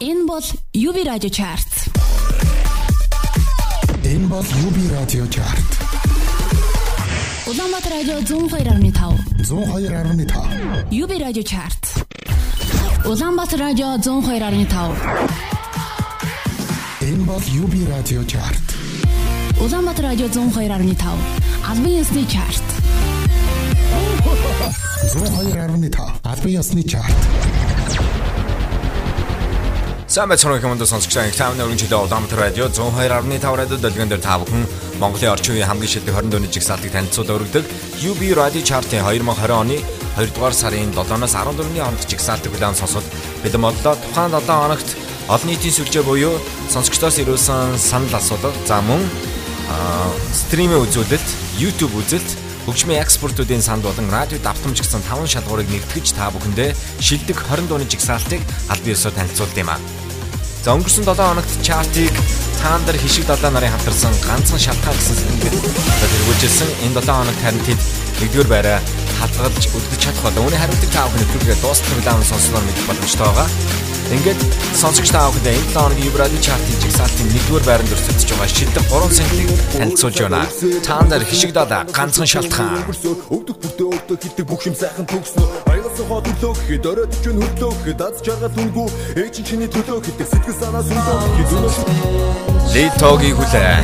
Энэ бол UB радио чарт. Энэ бол UB радио чарт. Улаанбаатар радио 102.5. 102.5. UB радио чарт. Улаанбаатар радио 102.5. Энэ бол UB радио чарт. Улаанбаатар радио 102.5. Албан ёсны чарт. 102.5. Албан ёсны чарт. Сайн байцгаана хүмүүс сонсогчдаа их таавны өргөн жилийн Улаанбаатар радио. 102.5 радио дэлгэн дээр та бүхэн Монголын орчин үеийн хамгийн шилдэг 20 дууны жигсаалтыг танилцуулан өргөдөг UB Radio Chart-ын 2020 оны 2 дугаар сарын 7-оос 14-ний хооронд жигсаалтыг хүлээн сонсоод бид модлоо тухайн 7 хоногт олон нийтийн сүлжээ буюу сонсогчдоос ирүүлсэн санал асуулга. За мөн стримийн үзүүлэлт, YouTube үзэлт Хөгжмийн экспортуудын санд болон радио давтамж гэсэн таван шалгуурыг нэгтгэж та бүхэндээ шилдэг 20 дууны жигсаалтыг аль биесээр танилцуулд юм а. За өнгөрсөн 7 хоногт чартыг таандар хишиг далаа нарын хамтарсан ганцхан шалтгаан гэсэн сэдвээр тэргүүлжсэн энэ 7 хоногт харин тэд нэгдүгээр байраа хадгалж үлдэж чадах болоо. Үүний хариултыг та бүхэн нэвтрүүлгээ дуустал удаан сонсноор мэдэх боломжтой байгаа. Ингээд сонсогч та бүхэнд энэ 7 хоногийн Евради чартын жигсаалтын 1-р байранд өрсөлдөж байгаа шилдэг 3 сэнтийг танилцуулж байна. Таандар хишиг далаа ганцхан шалтгаан. Өгдөг бүтээ өгдөг хитэг бүх юм сайхан төгснө. Аялсан хот төлөө гэхэд оройд ч өн хөдлөө гэхэд аз жаргал үнгүй. Ээж чиний төлөө хитэг сэтгэл санаа сүнлөө гэхэд өнөө Литогийн хүлээ.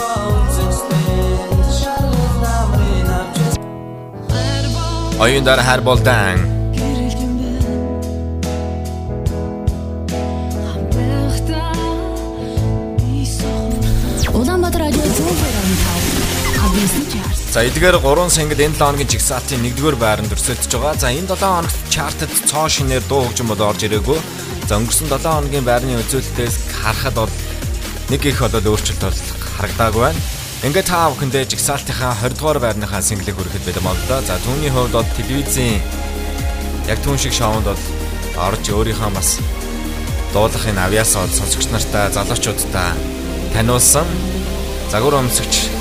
Оюун дараа хар болдан. Улаанбаатар радио 102.5. Албан ёсны чарт. За эдгээр 3 сангид энэ 7 хоногийн жигсаалтын 1-р байранд өрсөлдөж байгаа. За энэ 7 хоногт чартад цоо шинээр дуу хөгжим бол орж ирээгүй. За өнгөрсөн 7 хоногийн байрны үзүүлэлтээс харахад бол нэг их одоо өөрчлөлт бол харагдаагүй байна. Ингээд та бүхэндээ жигсаалтынхаа 20 дугаар байрныхаа синглийг хүрэхэд байдаг молдоо. За түүний хувьд бол телевизийн яг түүн шиг шоунд бол орж өөрийнхөө бас дуулахын авьяасаа сонсогч нартай залуучуудтай таниулсан. Загвар өмсөгч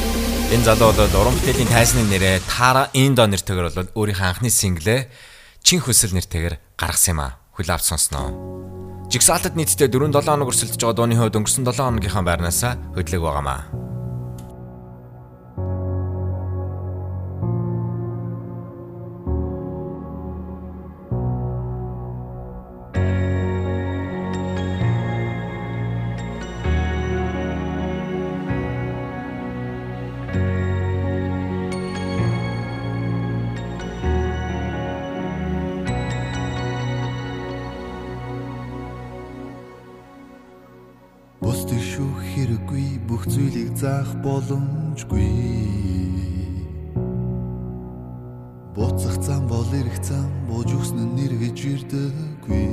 энэ залуу бол уран бүтээлийн тайзны нэрээ Тара Индо нэртэйгээр бол өөрийнхөө анхны синглээ Чин хөсөл нэртэйгээр гаргасан юм а. Хүлээ авч сонсноо. Жигсаалтад нийтдээ 4-7 хоног өрсөлдөж байгаа дууны хувьд өнгөрсөн 7 хоногийнхаа байрнаасаа хөдлөг байгаамаа. Зүйлийг заах боломжгүй. Буцах зам бол ирэх зам бууж өгсөн нь нэргэж ирдэггүй.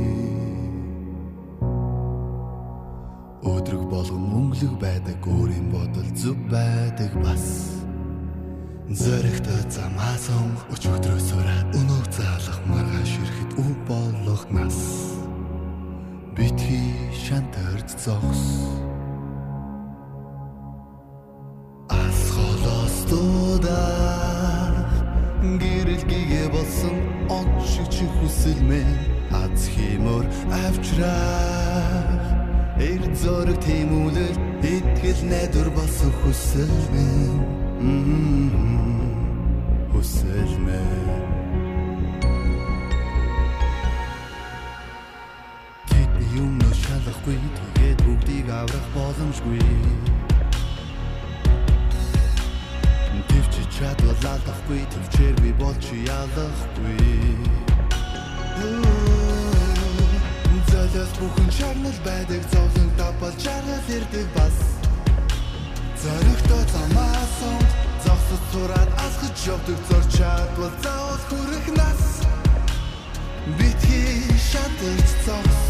Өдрөг болгон өнгөлөг байдаг өөрийн бодол зүв байдаг бас. Зөрөгтэй замаа сон өчигдрөө сураад өнөөх заалах маргааш ирэхэд үе болох нас. Битгий шантарч зогс авчраа Эр зориг тимүүлэл итгэл найдвар болсон хүсэлмэн Хүсэлмэн Тэдний юм шалахгүй тэгээд бүгдийг аврах боломжгүй. Тэвчи чадвал алдахгүй төвчээр би бол чи ялахгүй Золиос бүхэн чарнал байдаг зовлон тапал чарнал ирдэг бас. Зоригтой замаасан зогсож сураад асгаж явдаг зор чадвал заавал хүрэх нас. Битгий шатарч зогс.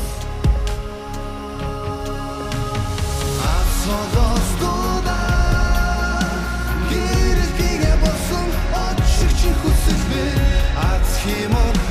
Асолос дуда Гэрэлгийгээ болсон очиг чи хүсэлбэ. Аз химон ашираа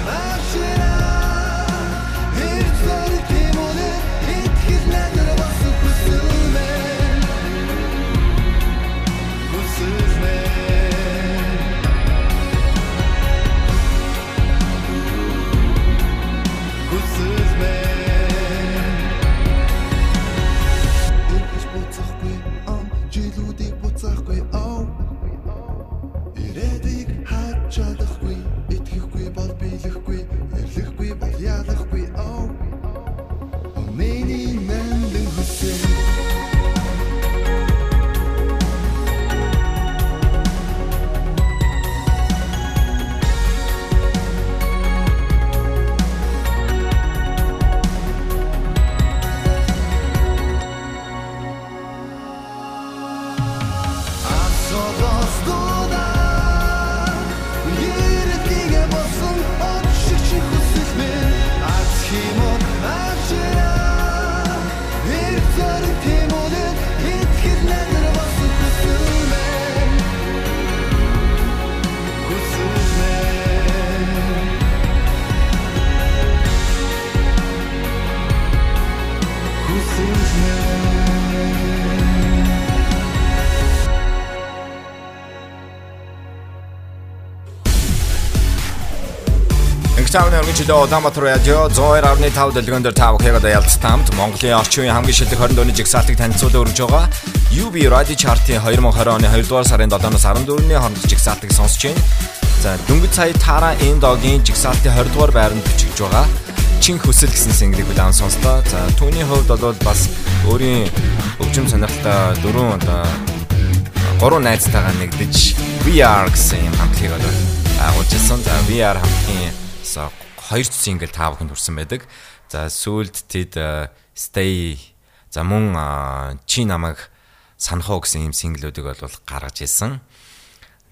Ингтауны өргөжлөө Улаанбаатар радио 102.5 дэлгэн дээр та бүхэнд ялц тамд Монголын орчин үеийн хамгийн шилдэг 20 дууны жигсаалтыг танилцуулан өргөж байгаа. UB Radio Chart-ийн 2020 оны 2 дугаар сарын 7-оос 14-ний хооронд жигсаалтыг сонсож байна. За дөнгөж сая Тара Эндогийн жигсаалтын 20 дугаар байранд бичиж байгаа. Чин хүсэл гэсэн single-ийг удаан сонслоо. За түүний хувьд бол бас өөрийн өвчм сонирхолтой дөрөв одоо гурван найзтайгаа нэгдэж VR гэсэн юм хамтлагийг бол агуулж ирсэн. За VR хамтлагийн са хоёр single та бүхэнд хүрсэн байдаг. За сүүлд тэд э, Stay за мөн э, чи намайг санах уу гэсэн юм single-үүдийг бол гаргаж ирсэн.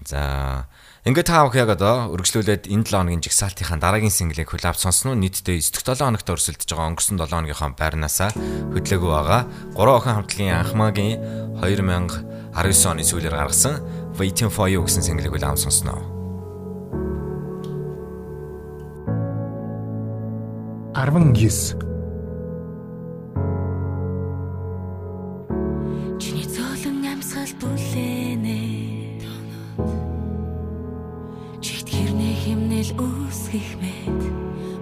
За ингээд та бүхэн яг одоо үргэлжлүүлээд энэ 7 хоногийн жигсаалтынхаа дараагийн single-ийг хүлээвч сонсно. Нийтдээ 9 7 хоногт өрсөлдөж байгаа өнгөрсөн 7 хоногийнхоо байрнаасаа хөдлөөгүй байгаа. Гурван охин хамтлагийн анхмаагийн 2019 оны сүүлээр гаргасан Waiting for You гэсэн single-ийг хүлээвч сонсноо. 19 Чиний зөөлөн амьсгал бүлээнэ Чигт хэрнээ химнэл үүсгэх мэд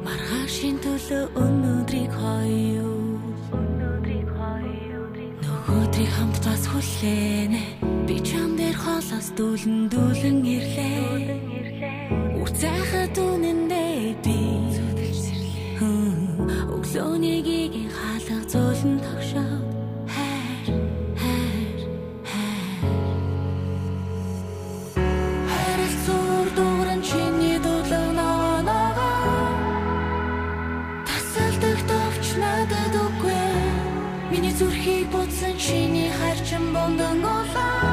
Маргаашийн төлөө өнөөдрийг хоёо Нөгөөдрийг хамт бас хүлээнэ Би чам дээр холоос дүүлэн дүүлэн ирлээ. Үрцэхэ дүнэндээ би Өглөөнийг хаалга зөөлөн тогшоод хайр хайр хайр. Хайрал зур дууран чиний дуулаг наанага Тасалдаг товч надад үгүй. Миний зүрхийг буцсан чиний харчин бондан голаа Завсараа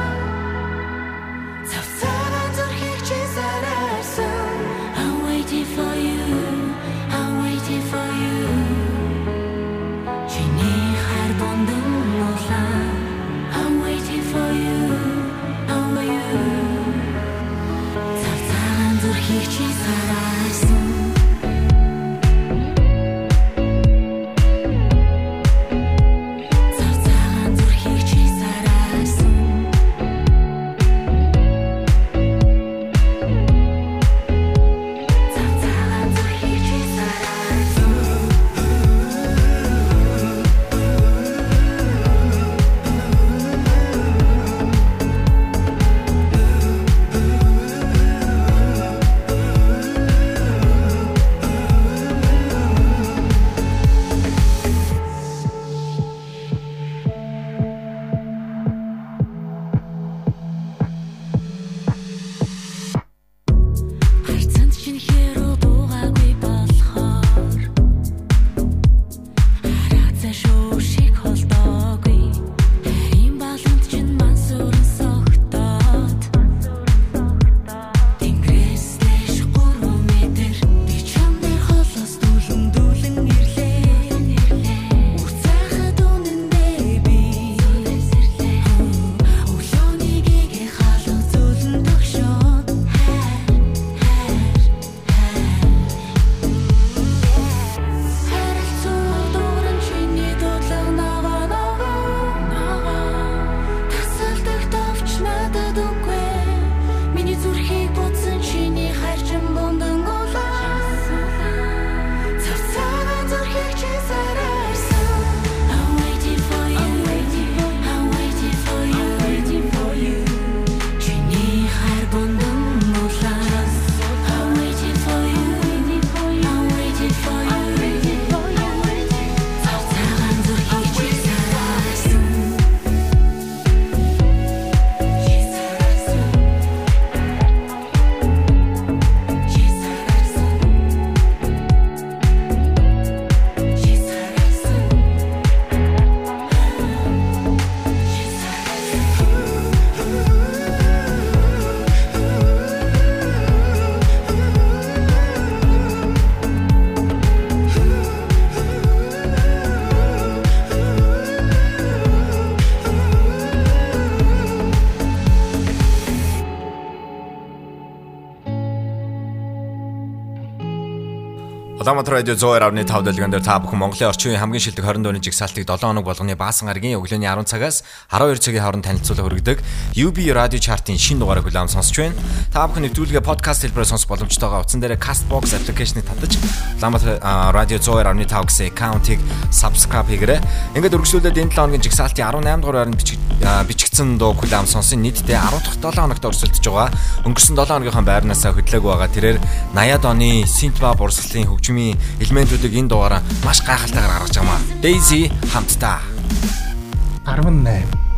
Улаанбаатар радио 102.5 дэлгэн дээр та бүхэн Монголын орчин үеийн хамгийн шилдэг 20 дууны жигсаалтыг 7 хоног болгоны баасан гарагийн өглөөний 10 цагаас 12 цагийн хооронд танилцуулга хүргэдэг UB радио чартын шинэ дугаарыг хүлээн сонсч байна. Та бүхэн нэвтрүүлгээ подкаст хэлбэрээр сонсох боломжтойгоо утсан дээр Castbox аппликейшнийг татаж Улаанбаатар радио 102.5 гэсэн аккаунтыг subscribe хийгээрэй. Ингээд үргэлжлүүлээд энэ 7 хоногийн жигсаалтын 18 дугаар байранд бичигдсэн дуу хүлээн сонсон нийтдээ 10 дахь 7 хоногт өрсөлдөж байгаа. Өнгөрсөн 7 хоногийнхаа байрнаас хөдлөөг байгаа. Тэрээр 80-ад оны синтба бурсгалын хөгжим хөгжмийн элементүүдийг энэ дугаараа маш гайхалтайгаар гаргаж байгаа маа. Daisy хамтдаа 18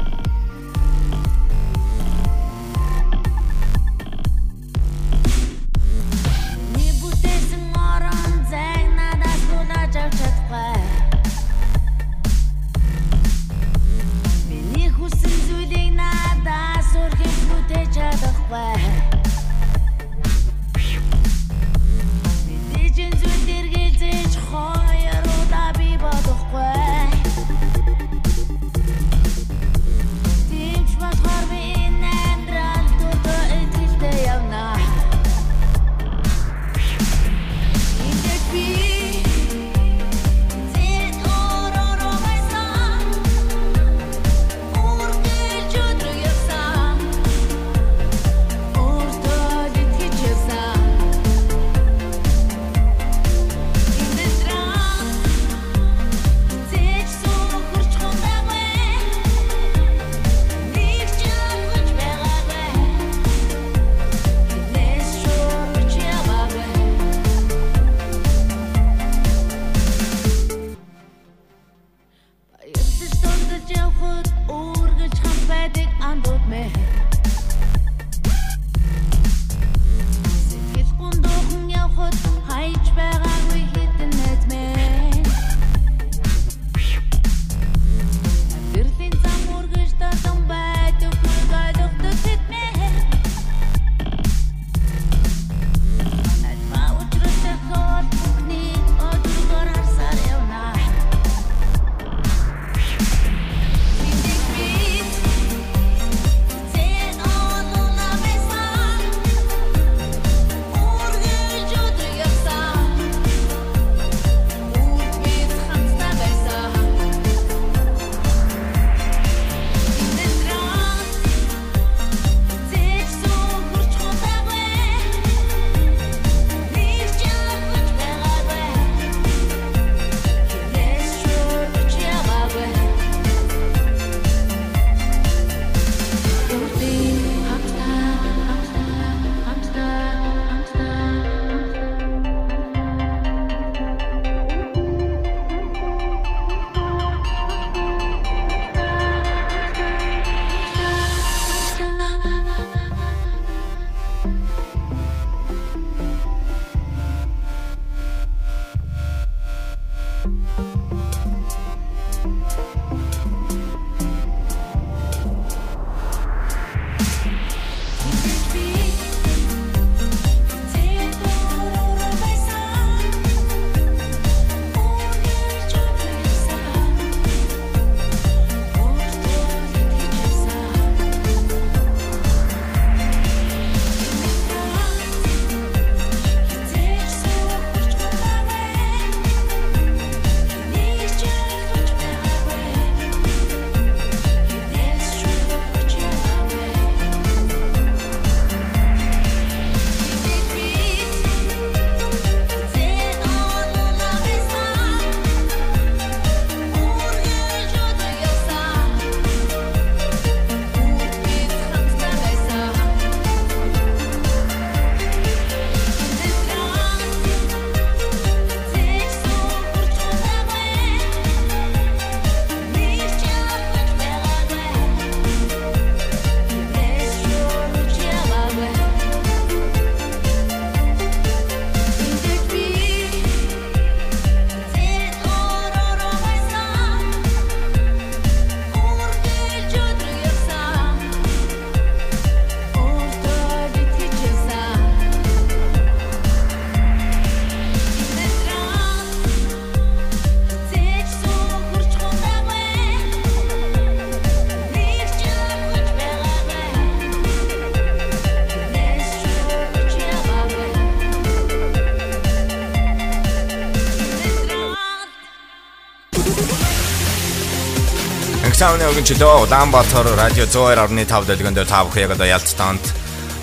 Таавны өгөн чөлөө Улаанбаатар радио 102.5 дэлгэн дээр та бүхэн яг одоо ялцтаанд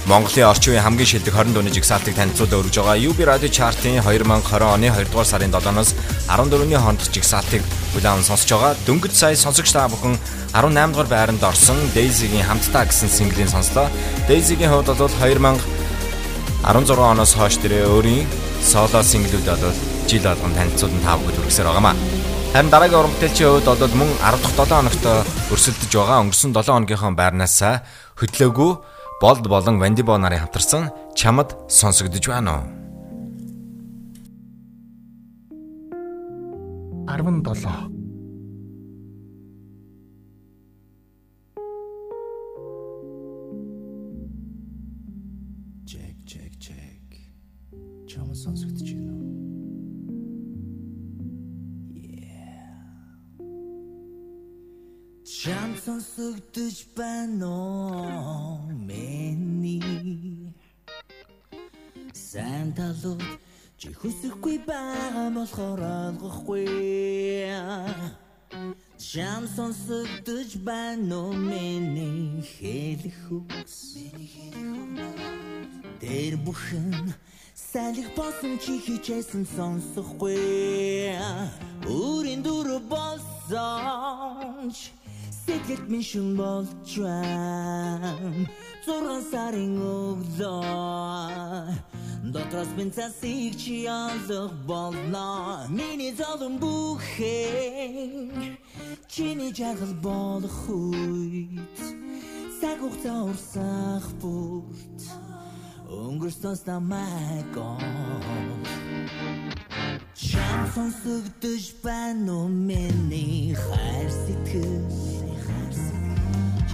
Монголын орчин үеийн хамгийн шилдэг 20 дууны жигсаалтыг танилцуулж өргөж байгаа UB Radio Chart-ын 2020 оны 2 дугаар сарын 7-оос 14-ний хооронд жигсаалтыг хүлээн сонсож байгаа. Дөнгөж сая сонсогч та бүхэн 18 дугаар байранд орсон Daisy-гийн хамтдаа гэсэн синглийг сонслоо. Daisy-гийн хувьд бол 2016 оноос хойш тэрэ өөрийн соло синглүүд бол жил болгон танилцуулан та бүхэнд хүргэсээр байгаамаа. Харин дараагийн уран бүтээлчийн хувьд бол мөн 10 дахь 7 хоногт өрсөлдөж байгаа өнгөрсөн 7 хоногийнхоо байрнаас хөтлөөгүй болд болон Вандибо нарын хамтарсан чамд сонсогдож байна уу? 17 Чам сонсогдож байна уу миний Сайн талууд чи хүсэхгүй байгаа болохоор олгохгүй Чам сонсогдож байна уу миний хэлэх үгс? Тэр бүхэн салхи босон чи хичээсэн сонсохгүй. Үрийн дүр болсон Сэтгэлд минь шүн болж байна Зурган сарын өглөө. Дотроос минь цасыг чи алах болно Миний зовлон бүхэн Чиний жаргал болох үед. Цаг хугацаа урсах бүрт. Өнгөрсөн намайг гоо Чам сонсогдож байна уу миний хайр сэтгэл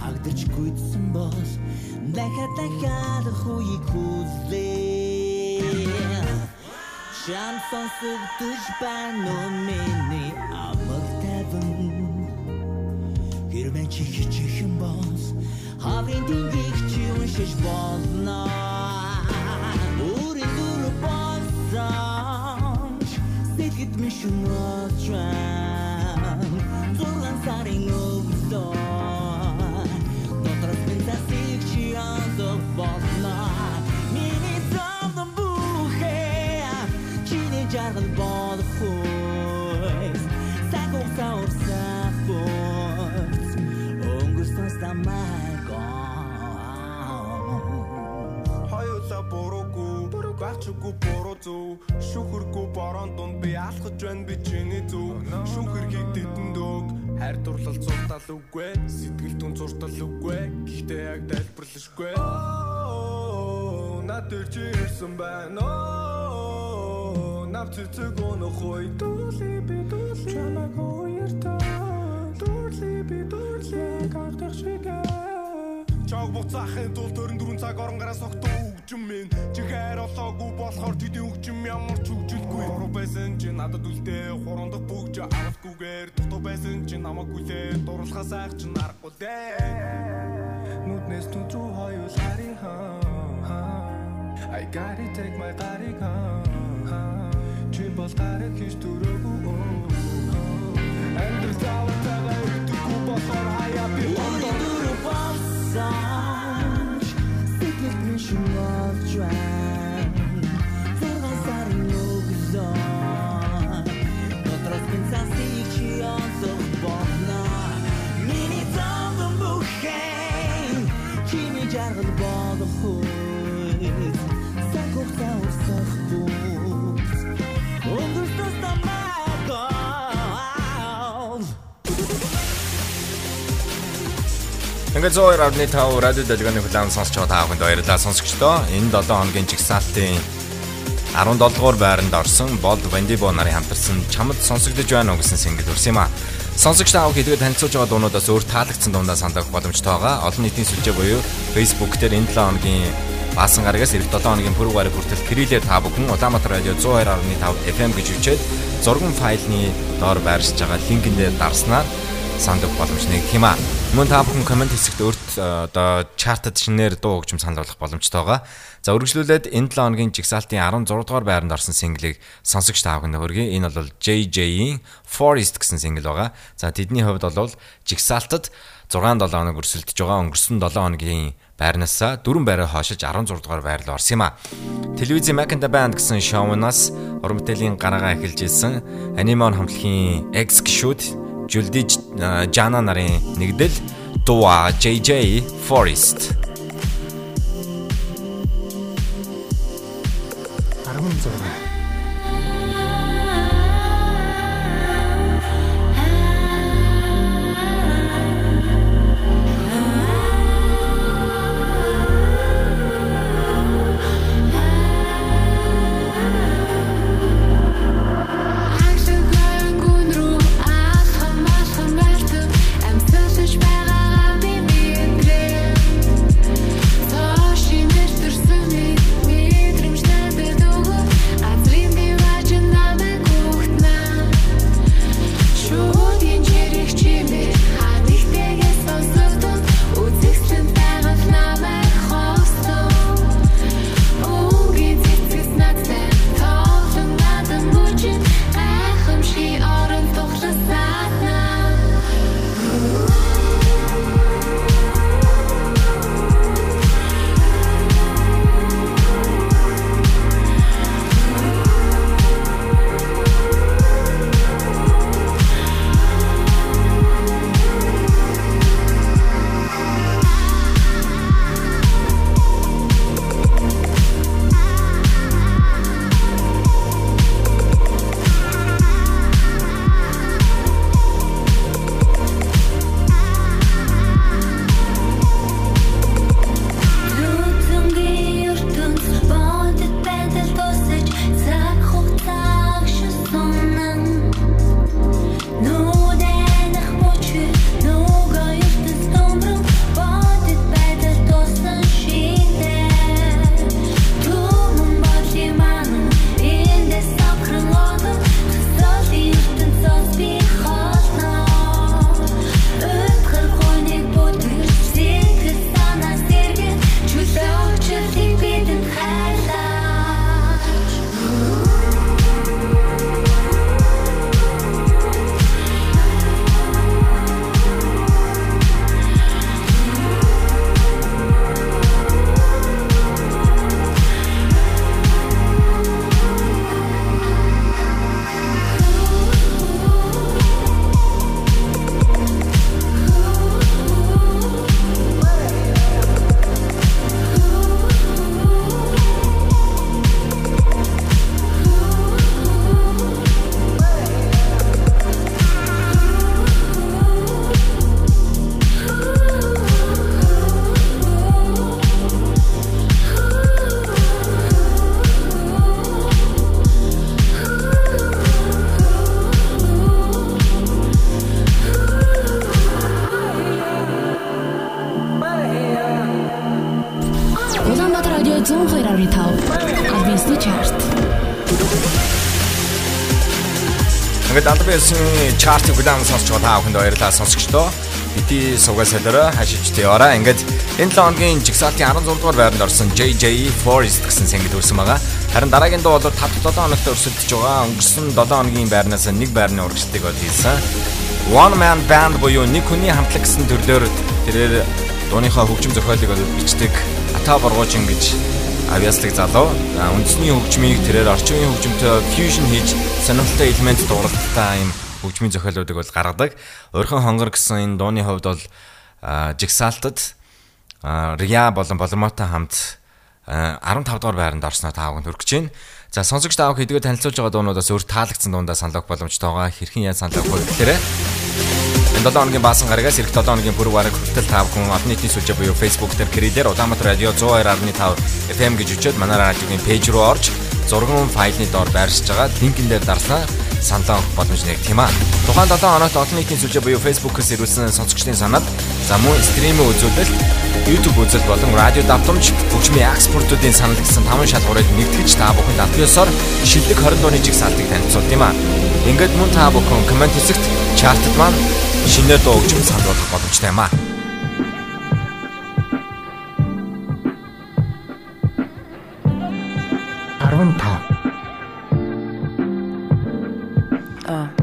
Хагдаж гүйдсэн бол дахиад дахиад хуйг хүлээ Чам сонсогдож байна уу миний амаг таван? Хэрвээ чи хичихэн бол хаврын дингийг чи уншиж болно. Үрийн дүр болсон Сэтгэд ми шумраж байна. Зурган сарын өвлөө буруугүй гачгүй буруу зөв шүхэргүй борон дунд би алхаж байна би чиний зөв шүхэр хийдэдэн дөг. Хайр дурлал зуртал үгүй. Сэтгэл түн зуртал үгүй. Гэхдээ яг тайлбарлашгүй. Над дээр чи ирсэн байна. Нав цэцэг өнөх хой дүүли би дүүли чамаг хоёртаа дүүли би дүүли гартах шигээ Чаг буцаахын тулд 24 цаг орон гараа согтуу болохоор тэдийн хөгжим ямар ч хөгжилгүй. Гурав байсан чи надад үлдээ. Хуран дахь бүгж авалгүйгээр дутуу байсан чи намайг хүлээ. Дурлахаас айх чи нарахгүй дээ. Нүднээс түн рүү хоёул харин хаа I gotta take my гарыг хаа чи бол гарыг хийж төрөөгүй Амьдрал заавал өгдөггүй болохоор хаяа би Үрийн дүр болсон Сэтгэлд минь шум болж Ингээд 102.5 радио дэлгэний хүлээн сонсч байгаа та бүхэнд баярлалаа сонсогчдоо. Энэ 7 хоногийн жигсаалтын 17 дугаар байранд орсон Болд Вандибо нарын хамтарсан чамд сонсогдож байна уу гэсэн single хүрсэн юм а. Сонсогч та бүхэн хэлгээд танилцуулж байгаа дуунуудаас өөр таалагдсан дундаа санал авах боломжтой байгаа. Олон нийтийн сүлжээ буюу Facebook дээр энэ 7 хоногийн Баасан гарагаас эх 7 хоногийн пүрэв гараг хүртэл кириллээр та бүхэн Улаанбаатар радио 102.5 FM гэж үчээд зурган файлны доор байршиж байгаа линкэн дээр дарснаар сандах боломж нэг юм а. Мөн та бүхэн комент хэсэгт өөрт э, одоо чартад шинээр дуу хөгжим санал болгох боломжтой байгаа. За үргэлжлүүлээд энэ 7 хоногийн жигсаалтын 16 дугаар байранд орсон single-ийг сонсогч та бүхэнд хүргэе. Энэ бол JJ-ийн Forest гэсэн single байгаа. За тэдний хувьд бол жигсаалтад 6-7 хоног өрсөлдөж байгаа. Өнгөрсөн 7 хоногийн байрнаасаа дөрвөн байраа хойшиж 16 дугаар байрлал орсон юм а. Телевизийн Mac and the Band гэсэн шоунаас уран бүтээлийн гарагаа эхэлж ирсэн анимон хамтлагийн Execute Жулдиж Жана нарын нэгдэл Dua JJ Forest. 16 Чартыг удаан сонсч байгаа та бүхэнд баярлалаа сонсогчдоо. Бити суугаа солиороо хашиж тийораа. Ингээд энэ 7 хоногийн жигсаалтын 16 дугаар байранд орсон JJ Forest гэсэн single төрсэн байгаа. Харин дараагийн дуу бол 5-7 хоногт өрсөлдөж байгаа. Өнгөрсөн 7 хоногийн байрнаас нэг байрны урагшлтыг бол хийсэн. One Man Band буюу нэг хүний хамтлаг гэсэн төрлөөр тэрээр дууныхаа хөгжим зохиолыг бол бичдэг Ата Боргоожин гэж авьяаслаг залуу. Үндэсний хөгжмийг тэрээр орчин үеийн хөгжмөнтэй фьюжн хийж сонирхолтой элемент дууралттай юм хөгжмийн зохиолуудыг бол гаргадаг. Орхон хонгор гэсэн энэ дууны хувьд бол жигсаалтад Риа болон Боломотой хамт 15 дугаар байранд орсноо таавганд хүргэж байна. За сонсогч таав хэдийгээр танилцуулж байгаа дуунуудаас өөр таалагдсан дуундаа санал өгөх боломжтой байгаа. Хэрхэн яаж санал өгөх вэ гэхээр 7 хоногийн баасан гарагаас эх 7 хоногийн пүрэв бараг хүртэл та бүхэн олон нийтийн сүлжээ буюу Facebook дээр кредитээр Улаанбаатар радио 102.5 FM гэж үчээд манай радиогийн пэйж руу орж зурган файлны доор байршиж байгаа линкэн дээр дарснаа саналаа өгөх боломж нэг тийм аа. Тухайн 7 хоногт олон нийтийн сүлжээ буюу Facebook-с ирүүлсэн сонсогчдын санаад за мөн стримийн үзүүлэлт, YouTube үзэл болон радио давтамж хөгжмийн экспортуудын санал гэсэн 5 шалгуурыг нэгтгэж та бүхэнд аль ёсоор шилдэг 20 дууны жигсаалтыг танилцуулт юм аа. Ингээд мөн та бүхэн комент хэсэгт чартад маань шинээр дуу хөгжим санд болох боломжтой юм аа. Арван тав. Аа.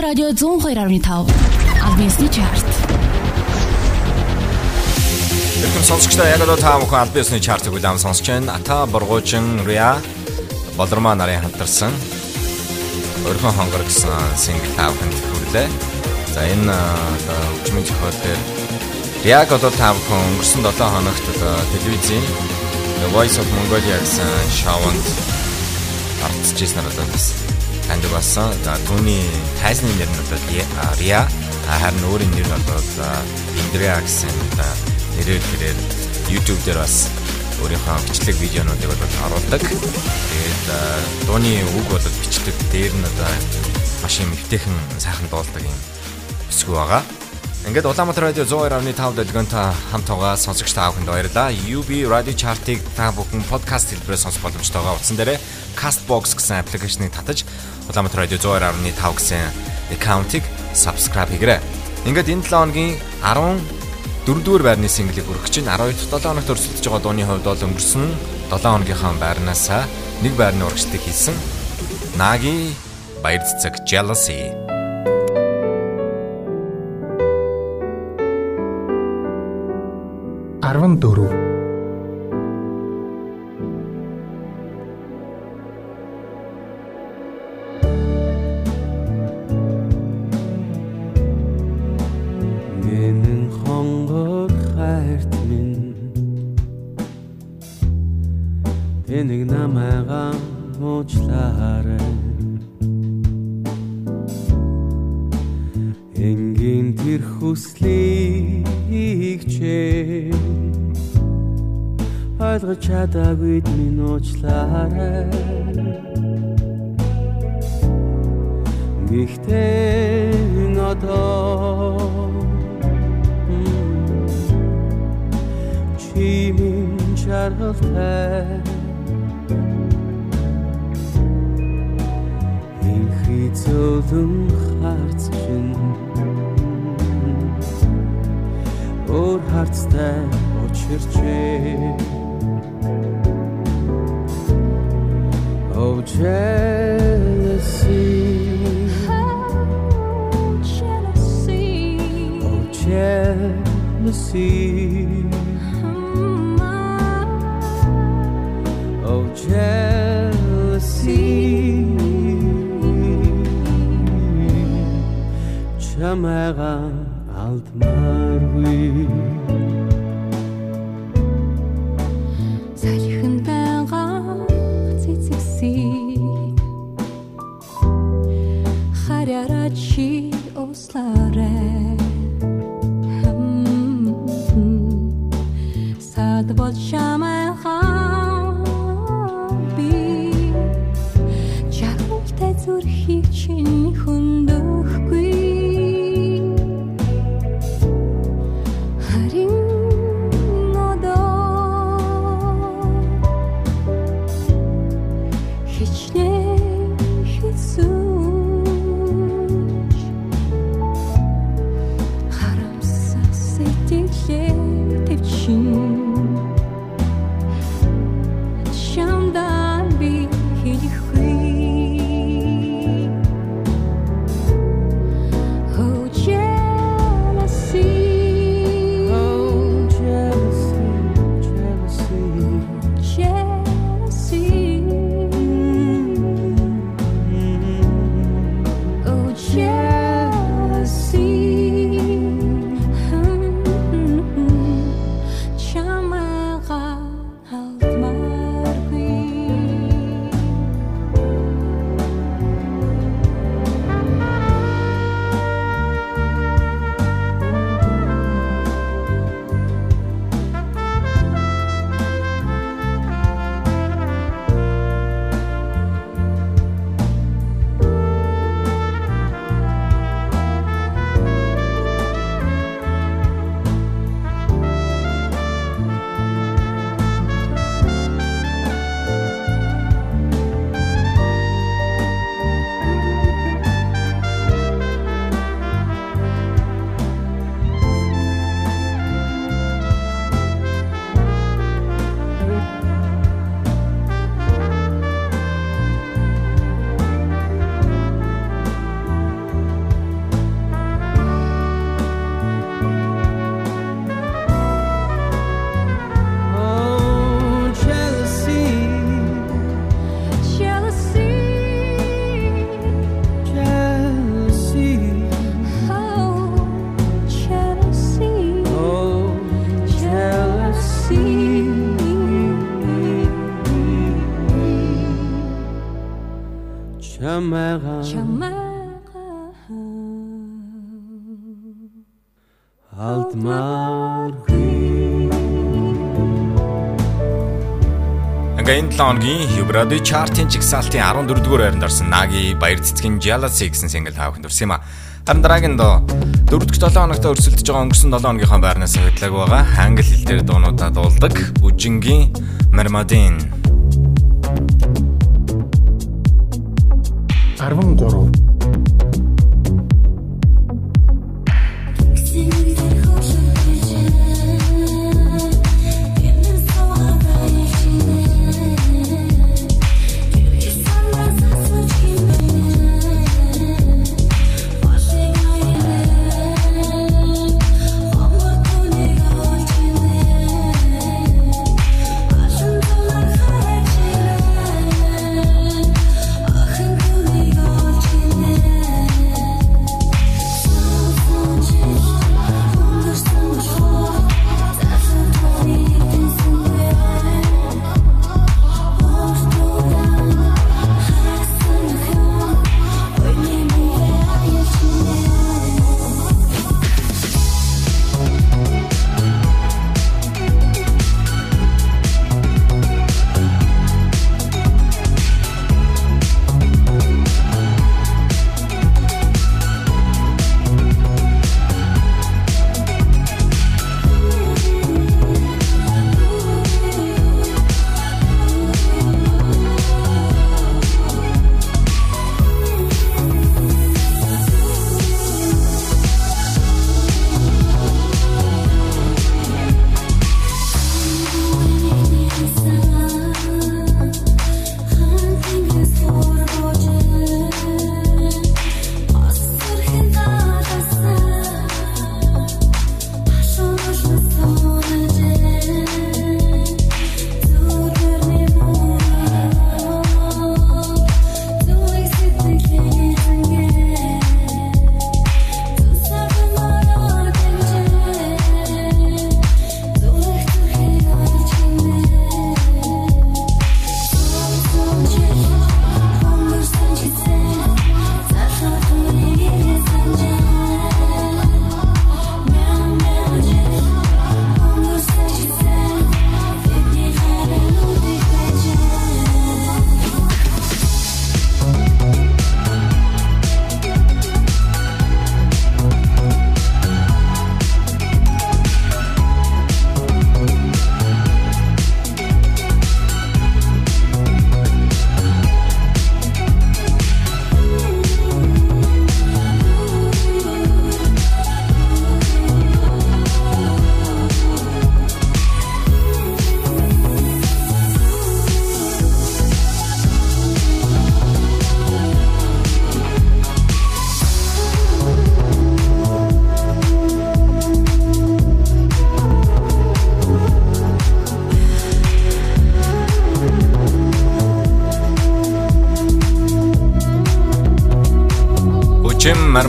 Радио 102.5 Альбинсны чарт. Эрхэм сонсогчдоо яг одоо та бүхэн аль биесны чартыг удаан сонсож байна. Ата Боргоожин Риа Болормаа нарын хамтарсан Өрхөн хонгор гэсэн сингл та бүхэнд хүрлээ. За энэ хөгжмийн зохиол дээр яг одоо та бүхэн өнгөрсөн 7 хоногт телевизийн The Voice of Mongolia гэсэн шоунд орцчихсан одоо бас танд басан. За түүний тайзны нэр нь одоо Риа харин өөрийн нэр нь одоо Индриа гэсэн нэрээр тэрээр YouTube дээр бас өөрийнхөө бичлэг видеонуудыг бол оруулдаг. Тэгээд дууны үг бол бичдэг. Дээр нь одоо маш юм эвтэйхэн сайхан дуулдаг юм өсгөө байгаа. Ингээд Улаанбаатар радио 102.5 дэлгэнтэй хамт байгаа сонсогч та бүхэнд баярлалаа. UB Radio Chart-ыг та бүхэн подкаст хэлбэрээр сонсох боломжтой байгаа. Утсан дээрээ Castbox гэсэн аппликейшнийг татаж Улаанбаатар радио 102.5 гэсэн аккаунтыг subscribe хийгээрэй. Ингээд энэ 7 хоногийн 10 дөрөвдүгээр байрны синглийг хүргэж чинь 12 дахь 7 хоногт өрсөлдөж байгаа дууны хувьд бол өнгөрсөн 7 хоногийнхаа байрнаас нэг байрны урагшлыг хийсэн Наги баяр цэцэг Jealousy 14 ойлгож чадаагүй минь уучлаарай Чамайга Чамайга алдмааргүй энэ 7 хоногийн Хибради чартын чигсалтын 14 дугаар байранд орсон Наги баяр цэцгийн Jealousy гэсэн single таавахын дурсан юм а. Харин дараагийн доо 4 дахь 7 хоногт өрсөлдөж байгаа өнгөрсөн 7 хоногийнхаа байрнаас хөдлөг байгаа. Англи хэл дээр дуунуудаа дуулдаг. Үжингийн Mermadin 13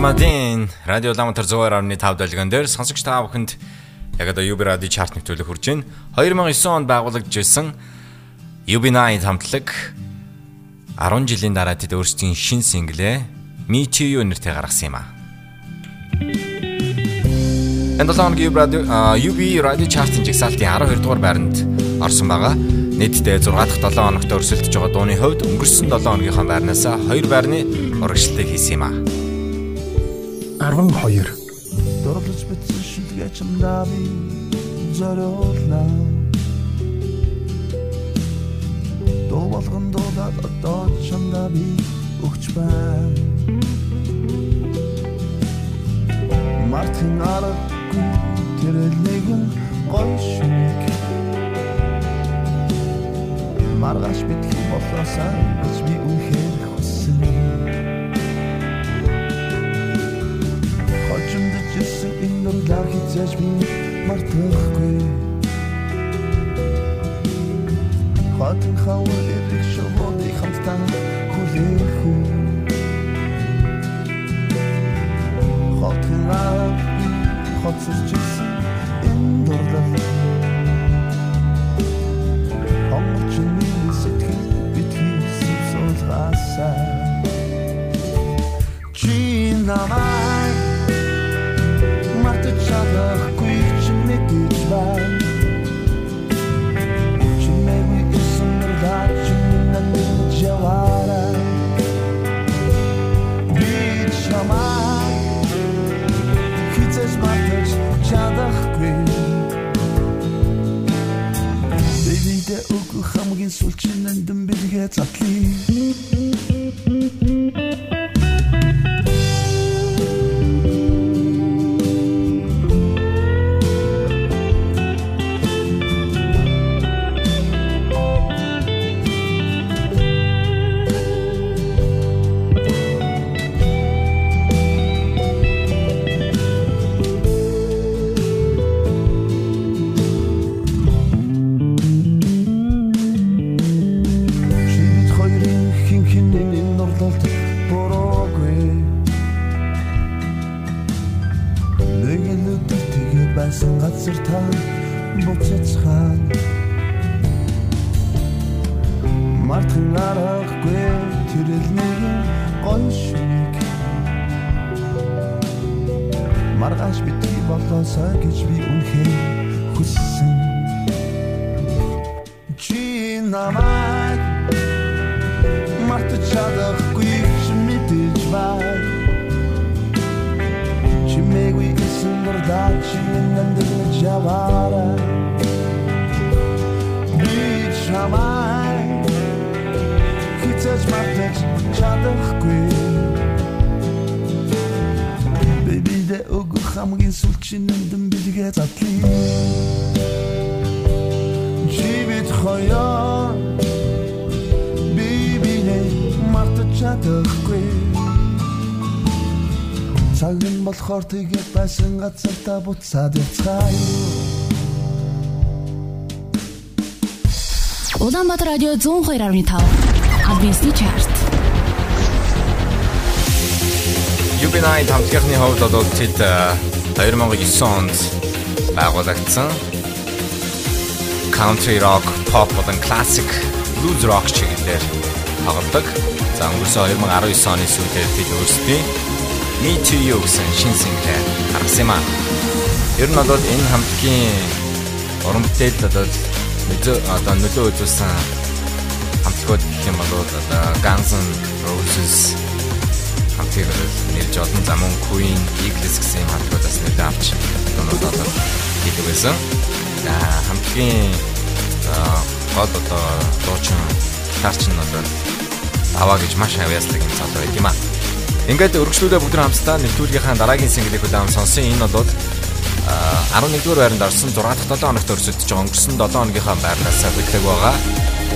Мармадин радио ламтар 102.5 дэлгэн дээр сонсогч та бүхэнд яг одоо UB радио чарт нэвтрүүлэг хүрж байна. 2009 онд байгуулагдсан UB9 хамтлаг 10 жилийн дараа тэд өөрсдийн шин синглээ Me To You нэртэй гаргасан юм а. Энэ 7 хоногийн UB радио UB радио чартын жигсаалтын 12 дугаар байранд орсон байгаа. Нийтдээ 6 дахь 7 хоногт өрсөлдөж байгаа дууны хувьд өнгөрсөн 7 хоногийнхаа байрнаас 2 байрны урагшлалыг хийсэн юм а. 12 Дурлаж битсэн шилгээ чамдаа би зориулна. Дуу болгон дуудаад одоо чамдаа би өгч байна. Мартин аргагүй тэрэл нэгэн гой шүнэг. Маргаш битгий болоосаа гэж би үнхээр хүссэн дурлаа хизээж би мартахгүй. Хотын хавар эрэг шувуудыг хамтдаа хүлээх үү Хотын арав хоцорч ирсэн энэ дурлал. Хонгорч миний сэтгэл битгий суулгаасаа Чи намайг хамгийн сүүлчийн нандин бэлгээ затлаа чадахгүй Цаг нь болохоор тэгээд байсан газар та буцаад яцгаая. Улаанбаатар радио 102.5 Адвенсти чарт. UB9 хамтлагийнхны хувьд бол тэд э, 2009 онд байгуулагдсан. Country rock, pop болон classic blues rock чиглэлээр тоглодог. За өнгөрсөн 2019 оны сүүлээр тэд өөрсдийн Me To You гэсэн шин single гаргасан юм аа. Ер нь бол энэ хамтлагийн уран бүтээлд одоо нөлөө одоо нөлөө үзүүлсэн хамтлагууд гэх юм бол одоо Guns N' Roses хамтыг нэрж олон за мөн Queen, Eagles гэсэн хамтлагуудаас нөлөө авч дуунууд одоо хийдэг байсан. За хамтлагийн гол одоо дуучин гитарч нь одоо аваа гэж маш авьяаслаг юм цаал байт юм аа. Ингээд өргөжлүүлээ бүгд хамтдаа нэвтрүүлгийнхаа дараагийн single-ийг удаан сонсон. Энэ бол 11-р байранд орсон 6 дахь 7 хоногт өрсөлдөж байгаа өнгөрсөн 7 хоногийнхаа байрнаас бэлтгэг байгаа.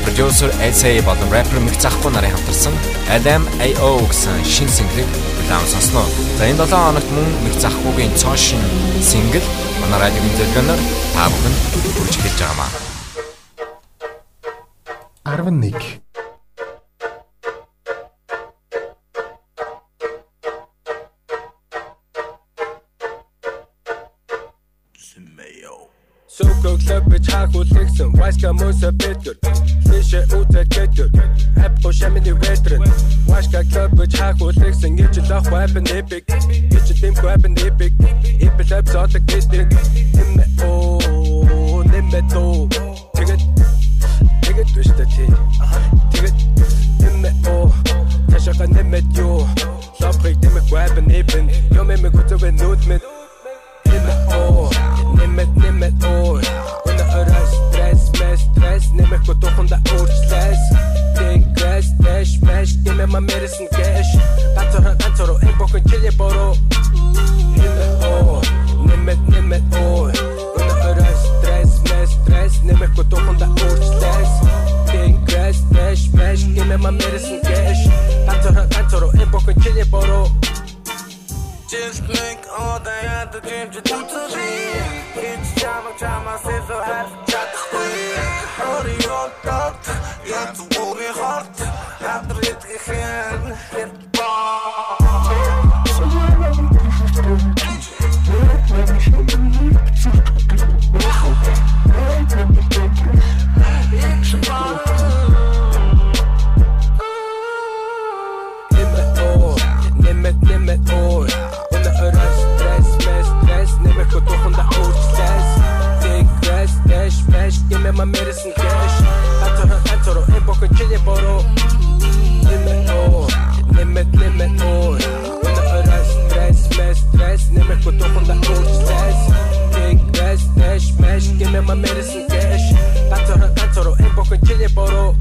Producer SA болон rapper Мэг захгүй нарын хамтарсан LMAO гэсэн шин single-ийг удаан сонсноо. За энэ 7 хоногт мөн Мэг захгүйгийн цоо шин single манай радиогийн зөвлөгөөнөөр та бүхэнд хүрч эхэлж байгаа маа. 11 Sökök löpöt hágul liksom Vajska musa bitter Lishe utet getter App på skämmen i vetren Vajska klöpöt hágul liksom Gitche lach på appen met nim met oor. De stress, mes, stress Neem ik me toch onder de stress. Denk rest, dash, mash Give me my medicine, cash. 안처럼 안처럼 행복은 길려보러 힘내오 내맷 내맷 올 stress, 스트레스 내 스트레스 내 맺고 또 혼다 de 스트레스 띵 rest, dash mash Give me my medicine, cash. Pak een 행복은 길려보러 just make all the other the gym to do to me. Each time I try myself, I have to try to stay. Hurry on, doctor, you have to worry hard. After it, you can't get. my medicine cash. 안토록 안토록 행복은 길이보로 Limit all, limit limit all 나프란 스트레스 스트레스 스트레스 내 맵고 또 혼나 올 스트레스 Take rest, dash, mash Give me my medicine cash. 안토록 안토록 행복은 길이보로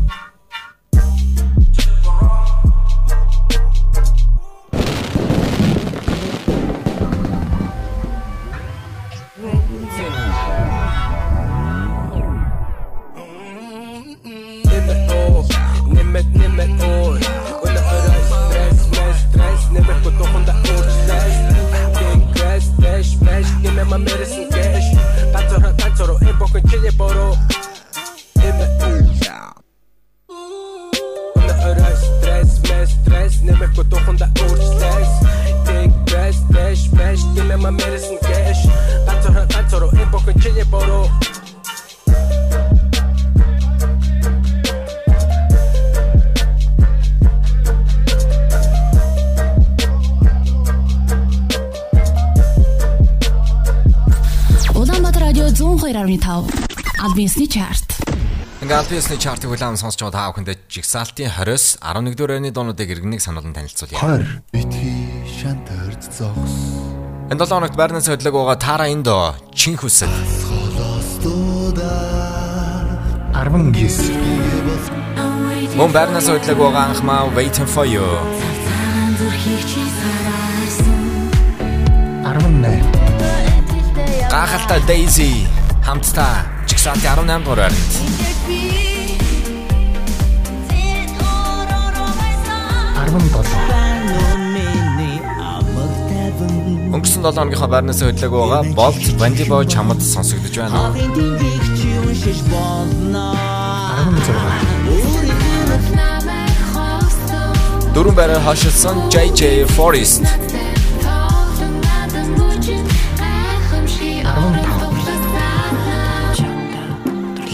Альбиасны чартыг улаан сонсч байгаа та бүхэнд жигсаалтын 20-с 11-р байрны дуунуудыг иргэнэг сануулсан танилцуулъя. 20 битгий шантард зогс Энэ 7 хоногт байрнаас хөдлөг байгаа Тара Индо чин хүсэл. холостуда 19 Мөн байрнаас хөдлөг байгаа анхмаа Waiting for you. зүрхийг чи сараарсан 18 Гахалтай Daisy хамтдаа жигсаалтын 18 дугаар байранд. Өнгөрсөн 7 хоногийнхаа байрнаас хөдлөг байгаа Bandy Boy чамд сонсогдож байна. Дөрвөн байраар хашилсан JJ Forest.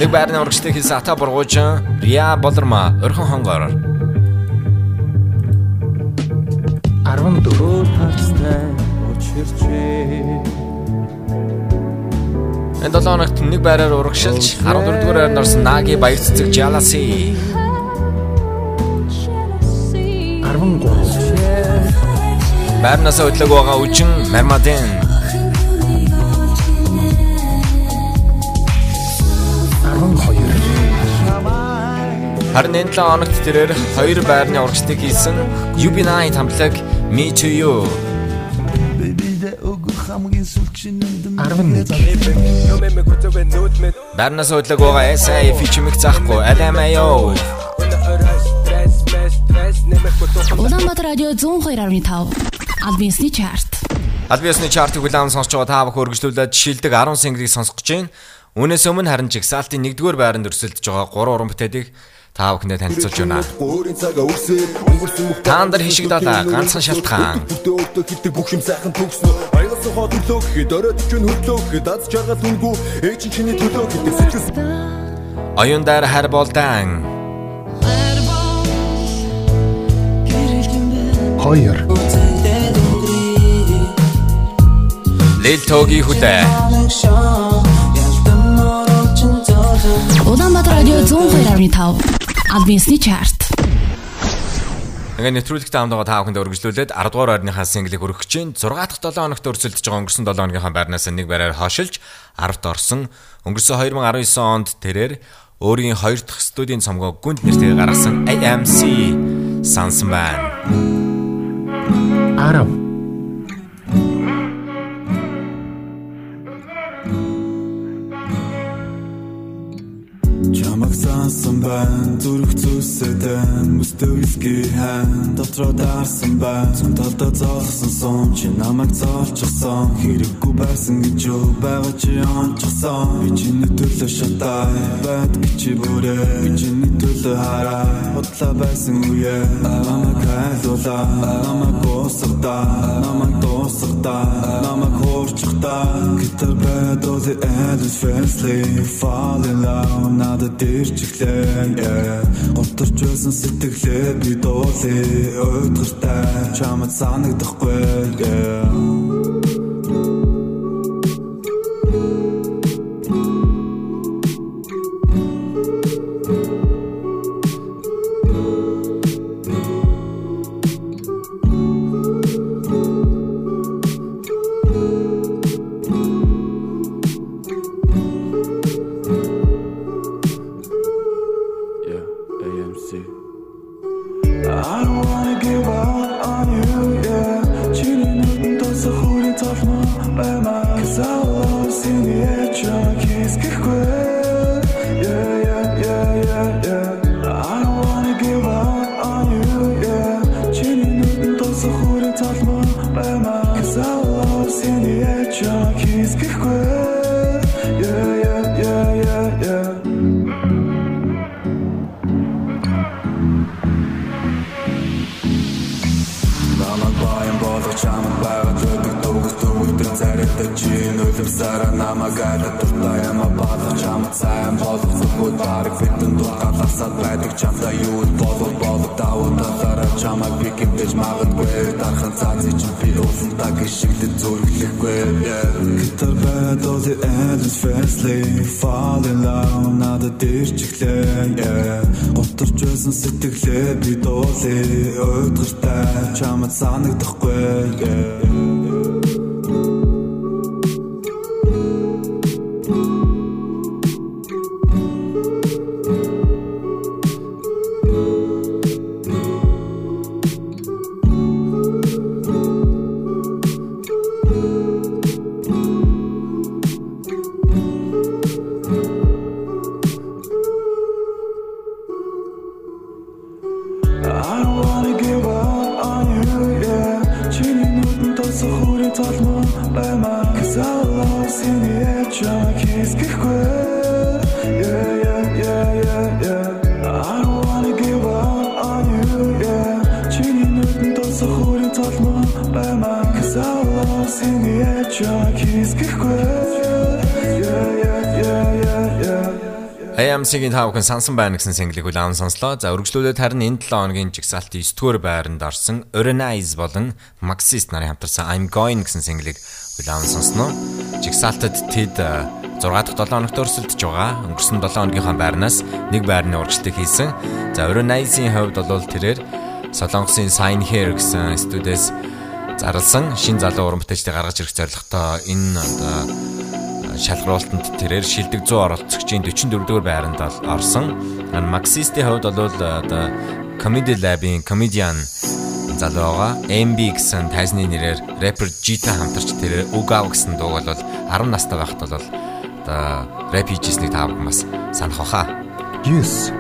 Нэг байрны урагшлагыг хийсэн Ата бургуужин Риа Болорма орхон хонгоор Энэ 7 хоногт нэг байраар урагшилж 14 дугаар байранд орсон Наги баяр цэцэг Jealousy. 13 байрнаас хөдлөг байгаа үжин Marmaden 12 Харин энэ 7 хоногт тэрээр хоёр байрны урагшлагыг хийсэн UB9 хамтлаг Me to You хамгийн сүлжин юм 11 Нөмэ гүтвэ нүд мэд байрнаас хөдлөг байгаа стресс мэс стресс Нэмэхгүй туханда Улаанбаатар радио 102.5 Альбинсны чарт. Албиасны чартыг хүлээн сонсож байгаа та бүхэн өргөжлүүлээд шилдэг 10 single-ийг сонсох гэж байна. Үүнээс өмнө харин жигсаалтын 1-р байранд өрсөлдөж байгаа 3 уран бүтээлийг та бүхэндээ танилцуулж байна. Та нар хишиг далаа ганцхан шалтгаан. Өөртөө хилдэг бүх юм сайхан төгснө. Аялсан хоо төлөө гэхэд оройд ч хөрлөө гэхэд аз жаргал түнгүй ээж чиний төлөө гэдэг сэтгэл. Оюун дээр хар болдан. Хоёр. Лил тоги хүлээ. Улаанбаатар радио 102.5 Адвинсны чарт. Ингээ нэвтрүүлэгтээ хамт байгаа та бүхэнд өргөжлүүлээд 10 дугаар ойрныхаа синглийг өргөх чинь 6 дахь 7 хоногт өрсөлдөж байгаа өнгөрсөн 7 хоногийнхаа байрнаас нэг бараар хошилж 10-т орсон. Өнгөрсөн 2019 онд тэрээр өөрийн 2 дахь студийн цомгоо гүнд нэртэйг гаргасан AMC сансан байна. try. Чамаг сансан байна. Зүрх зүсэдэн мөстөвски хан дотроо дарсан байна. Цун талда зоолсон сон. Чи намайг зоолчихсон хэрэггүй байсан гэж юу? Байгаа чи онцсон би чиний төлөө шатай бат чи бүрэ би чиний төлөө хараа бодлоо байсан үе. Намайг хайлуула намайг босгода намайг дуусгада намайг хуурчихда гитар бэдэл Elvis Presley fall in love надад дэрчглээ Готорч байсан сэтгэлээ би дуулээ. Өдгөртэй чамд санагдахгүй AMC-ийн таавхан сансан байна гэсэн single-ийг улаан сонслоо. За үргэлжлүүлээд харин энэ 7 хоногийн жигсаалтын 9 дугаар байранд орсон Organize болон Maxist нарын хамтарсан I'm Going гэсэн single-ийг улаан сонсноо. Жигсаалтад тэд 6 дахь 7 хоногт өрсөлдөж байгаа. Өнгөрсөн 7 хоногийнхаа байрнаас нэг байрны урагшлыг хийсэн. За Organize-ийн хувьд бол тэрээр Солонгосын Sign Here гэсэн студиэс зарласан шин залуу уран бүтээлчдийг гаргаж ирэх зорилготой энэ одоо шалгаруулалтанд тэрээр шилдэг 100 оролцогчийн 44 дугаар байранд орсон. Maxist-ийн хувьд бол одоо Comedy Lab-ийн comedian залуу байгаа. MB гэсэн тайзны нэрээр rapper G-тай хамтарч тэрээр Ugav гэсэн дууг бол 10 настай байхад бол одоо рэп хийжсэнийг та бүхэн бас санах баха. Yes.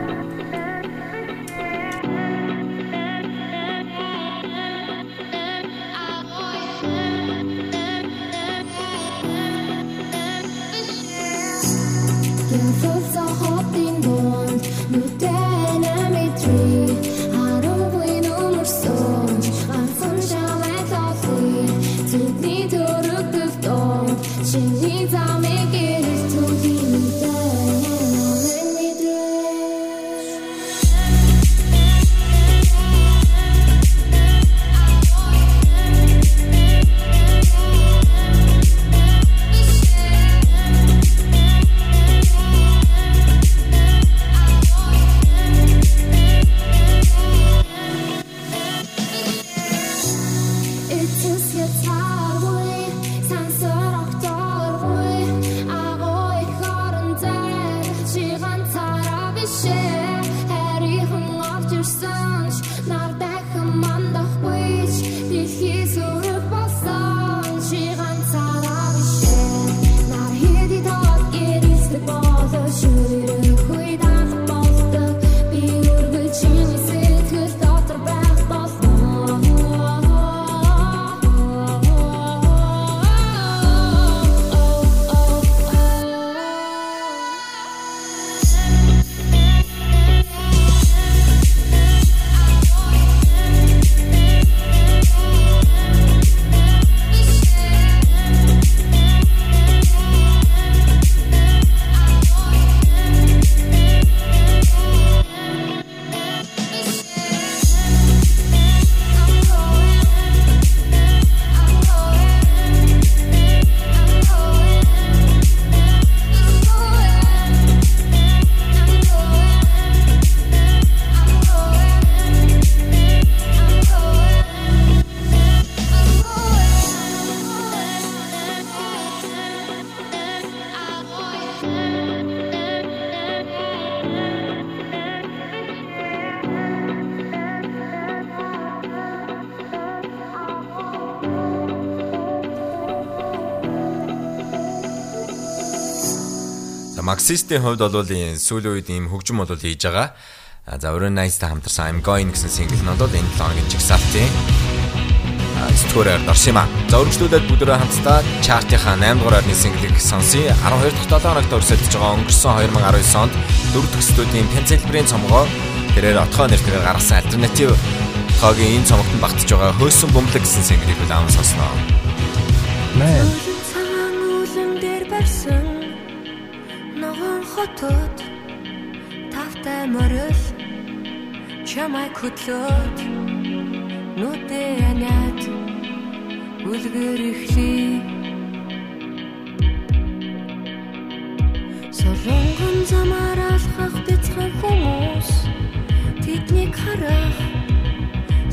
Marxist-ийн хувьд бол энэ сүүлийн үед ийм хөгжим бол хийж байгаа. За өрөө Nice-тай хамтарсан I'm Going гэсэн single нь бол энэ 7 хоногийн жигсаалтын сэтгүүрээр дорсон юм а. За өргөжлүүлээд бүгдөө хамтдаа чартынхаа 8 дугаар орны single-ийг сонсъё. 12 дахь 7 хоногт өрсөлдөж байгаа өнгөрсөн 2019 онд 4 дахь студийн Pennsylvania цомгоо тэрээр отгоо нэртэйгээр гаргасан альтернатив тоогийн энэ цомогт багтж байгаа хөөсөн бөмбөлөг гэсэн single-ийг хүлээн сонсноо. Man хотод тавтай морил чамай хөтлөөд нүдэ анаад үлгэр ихлий Солонгон замаар алхах бяцхан хүмүүс тэднийг харах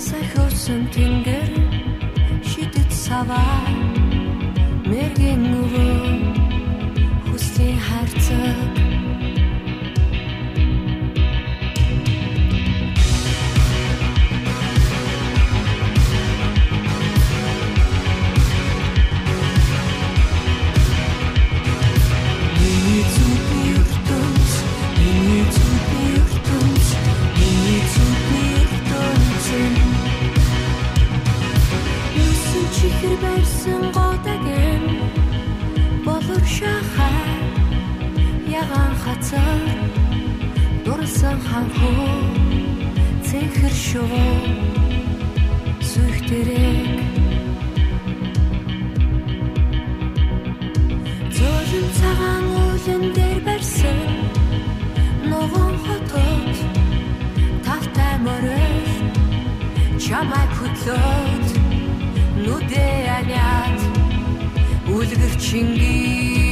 сахиусан тэнгэр шидэт саваа мэргэн нөгөө хүслийн харцаа чихэр барьсан годог юм болор шахаа ягаан хацаа дурсан ханхуу цэнхэр шүү зүхтэрэг Зөөлөн цагаан уулын дээр барьсан ногоон хотод тавтай морой чамайг хөтлөөд нүдэ аниад үлгэр чингий.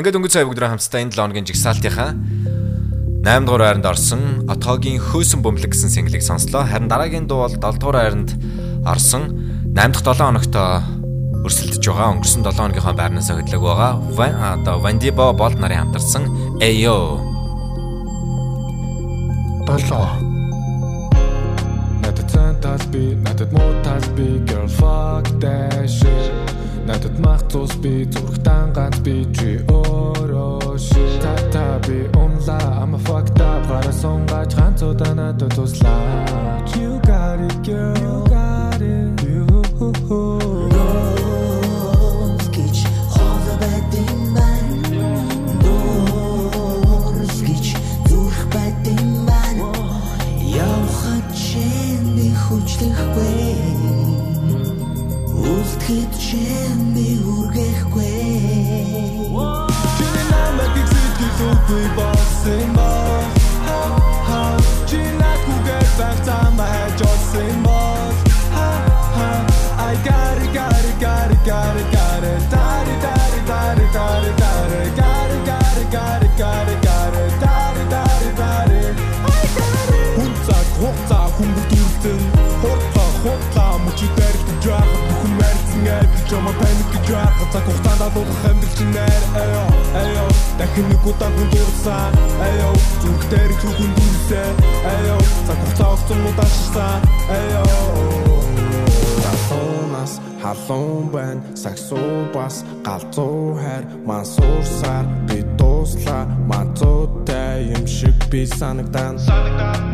Ингээд өнгөц цай бүгдрээ хамтдаа энэ 7 хоногийн жигсаалтынхаа 8 дугаар хайранд орсон отоогийн хөөсөн бөмбөлөг гэсэн single-ийг сонслоо. Харин дараагийн дуу бол 7 дугаар хайранд орсон 8 дахь 7 хоногт өрсөлдөж байгаа. Өнгөрсөн 7 хоногийнхоо байрнаас хөдлөг байгаа. Одоо Вандибо болд нарын хамтарсан Ayo. 7 халуун байна сагсуу бас галзуу хайр мансуурсаар би дууслаа мацуутай юм шиг би санагдан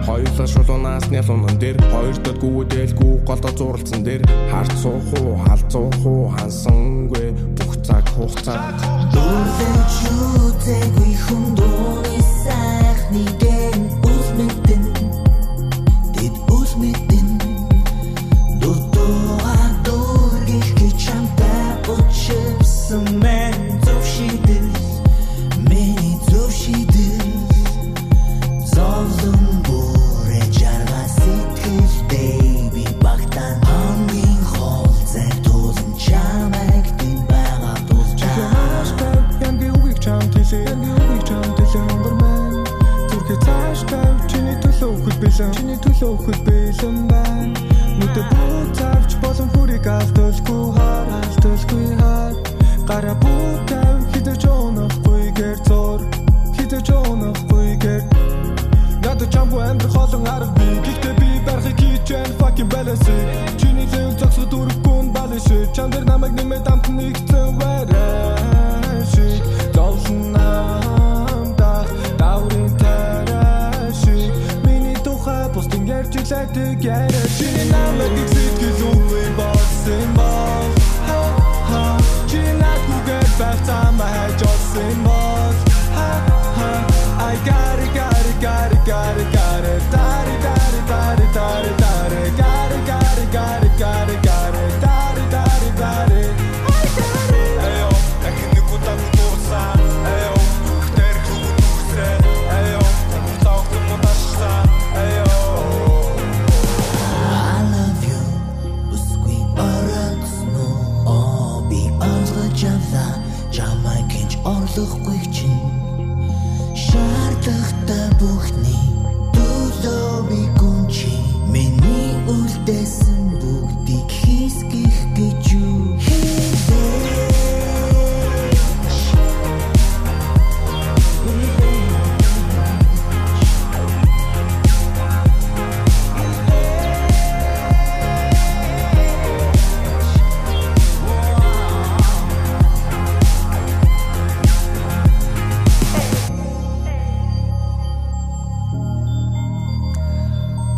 хоёулаа шулуунаас нялуунан дээр хоёрдод гүдэлгүй голдо зурлцсан дээр харц суух уу халзуух уу хансангүй бүх цаг хугацаа Дүүлж үтэгүй хүн дууны сайхны дэн үс мэдэн. Тэд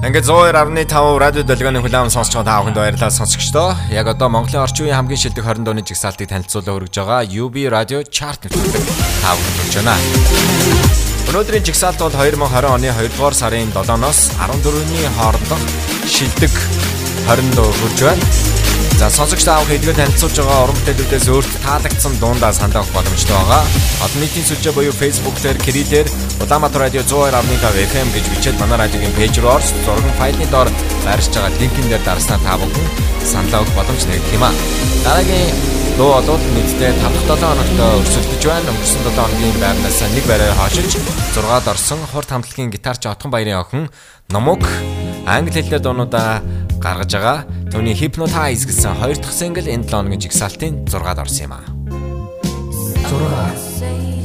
Ингээд 102.5 радио долгионы хүлээм сонсч байгаа та бүхэнд баярлалаа сонсогчдоо. Яг одоо Монголын орчин үеийн хамгийн шилдэг 20 дууны жигсаалтыг танилцуулан өргөж байгаа UB Radio Chart нэвтрүүлэг та бүхэнд хүрч байна. Өнөөдрийн жигсаалт бол 2020 оны 2 дугаар сарын 7-оос 14-ний хоорондох шилдэг 20 дуу хүрч байна. За сонсогч та бүхэн эдгээр танилцуулж байгаа уран бүтээлүүдээс өөрт таалагдсан дуундаа санал авах боломжтой байгаа. Олон нийтийн сүлжээ буюу Facebook дээр, Kiri-дээр Улаанбаатар радио 102.5 FM гэж бичээд манай радиогийн пэйж руу орж зургийн файлны доор байршиж байгаа линкэн дээр дарснаа та бүхэн санал авах боломж нэгдэх юм аа. Дараагийн Дуу болоод нийтдээ 5 7 хоногт өрсөлдөж байна. Өнгөрсөн 7 хоногийн байрнаас нэг барай хашиж 6-ад орсон хурд хамтлагийн гитарч Отхон Баярын охин Номок англи хэлээр дуунуудаа гаргаж байгаа. Түүний Hypnotize гэсэн хоёр дахь сингл энэ 7 хоногийн жигсаалтын 6-ад орсон юм аа. 6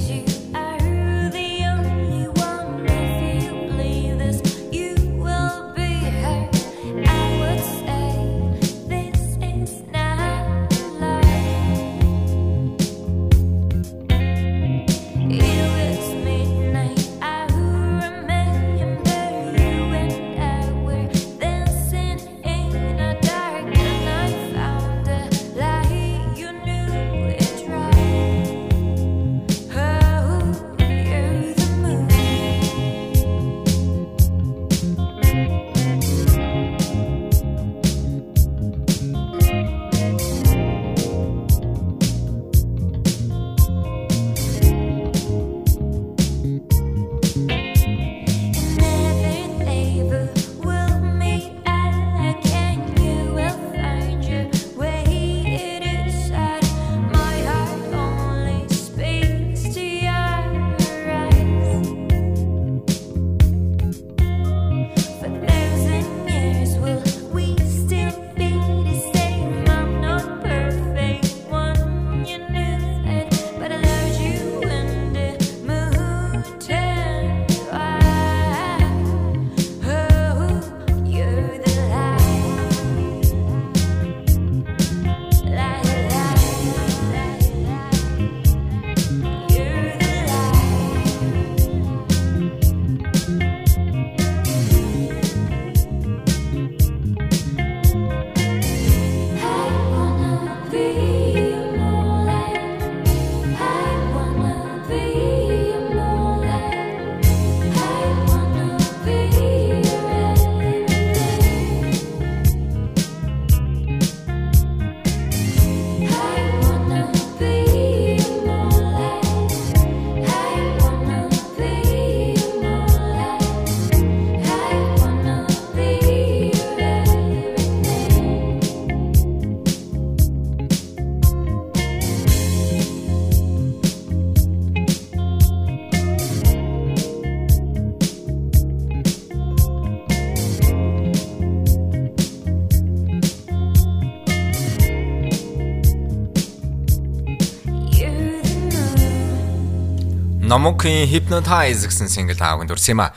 Номокийн Hypnotize гэсэн сингл таавганд урсан юм а.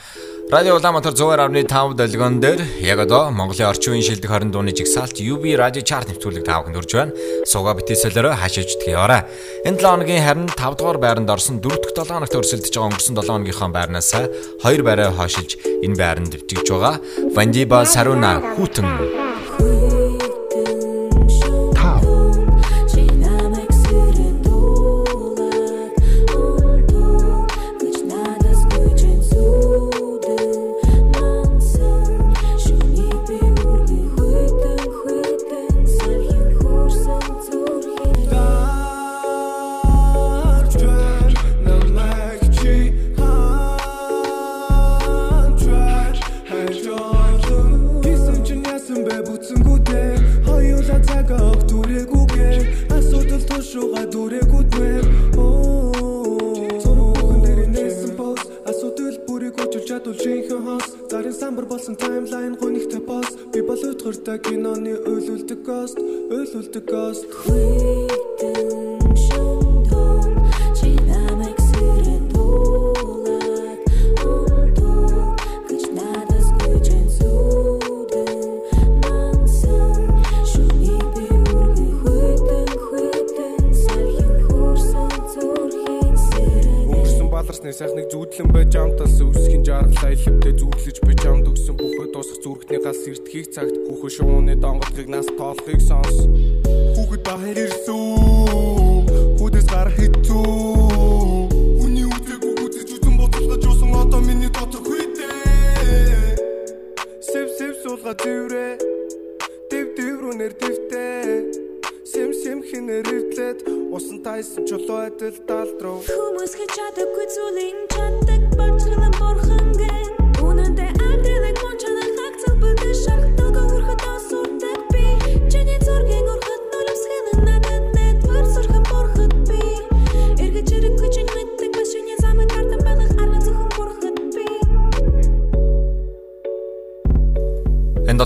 Радио Улаанбаатар 102.5 долгион дээр яг одоо Монголын орчин үеийн шилдэг 20 дууны жигсаалт UB Radio Chart нэвтрүүлэг таавганд урж байна. Сууга битээсэлээрээ хашиж утгийораа. Энэ 7 хоногийн харин 5 дугаар байранд орсон 4 дахь 7 хоногт өрсөлдөж байгаа өнгөрсөн 7 хоногийнхоо байрнаас 2 байраа хашиж энэ байранд дэвтгэж байгаа. Вандиба Саруна Хүтэн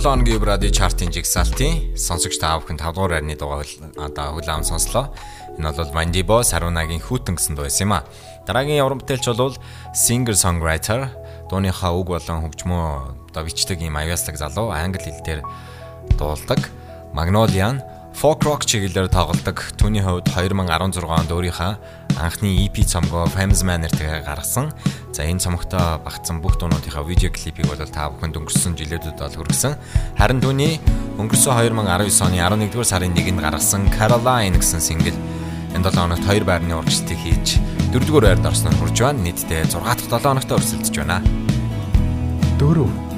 7 хоногийн радио чартын жигсаалтын сонсогч та бүхэн 5 дугаар байрны дугаар одоо хүлээн сонслоо. Энэ бол Mandibo Sarunaгийн хүүтэн гэсэн дуу байсан юм а. Дараагийн уран бүтээлч бол singer songwriter дууныхаа үг болон хөгжмөө одоо бичдэг юм аюулслаг залуу англи хэл дээр дуулдаг. Magnolia нь folk rock чиглэлээр тоглодог. Түүний хувьд 2016 онд өөрийнхөө анхны EP цомгоо Famous Man нэртэйгээр гаргасан. За энэ цомогтой багтсан бүх дуунуудынхаа видео клипийг бол та бүхэнд өнгөрсөн жилүүдэд бол хүргэсэн. Харин түүний өнгөрсөн 2019 оны 11-р сарын 1-нд гаргасан Caroline гэсэн single энэ 7 хоногт 2 байрны урагшлтыг хийж 4-р байранд орсноор хүрж байна. Нийтдээ 6 дахь 7 хоногт өрсөлдөж байна. 4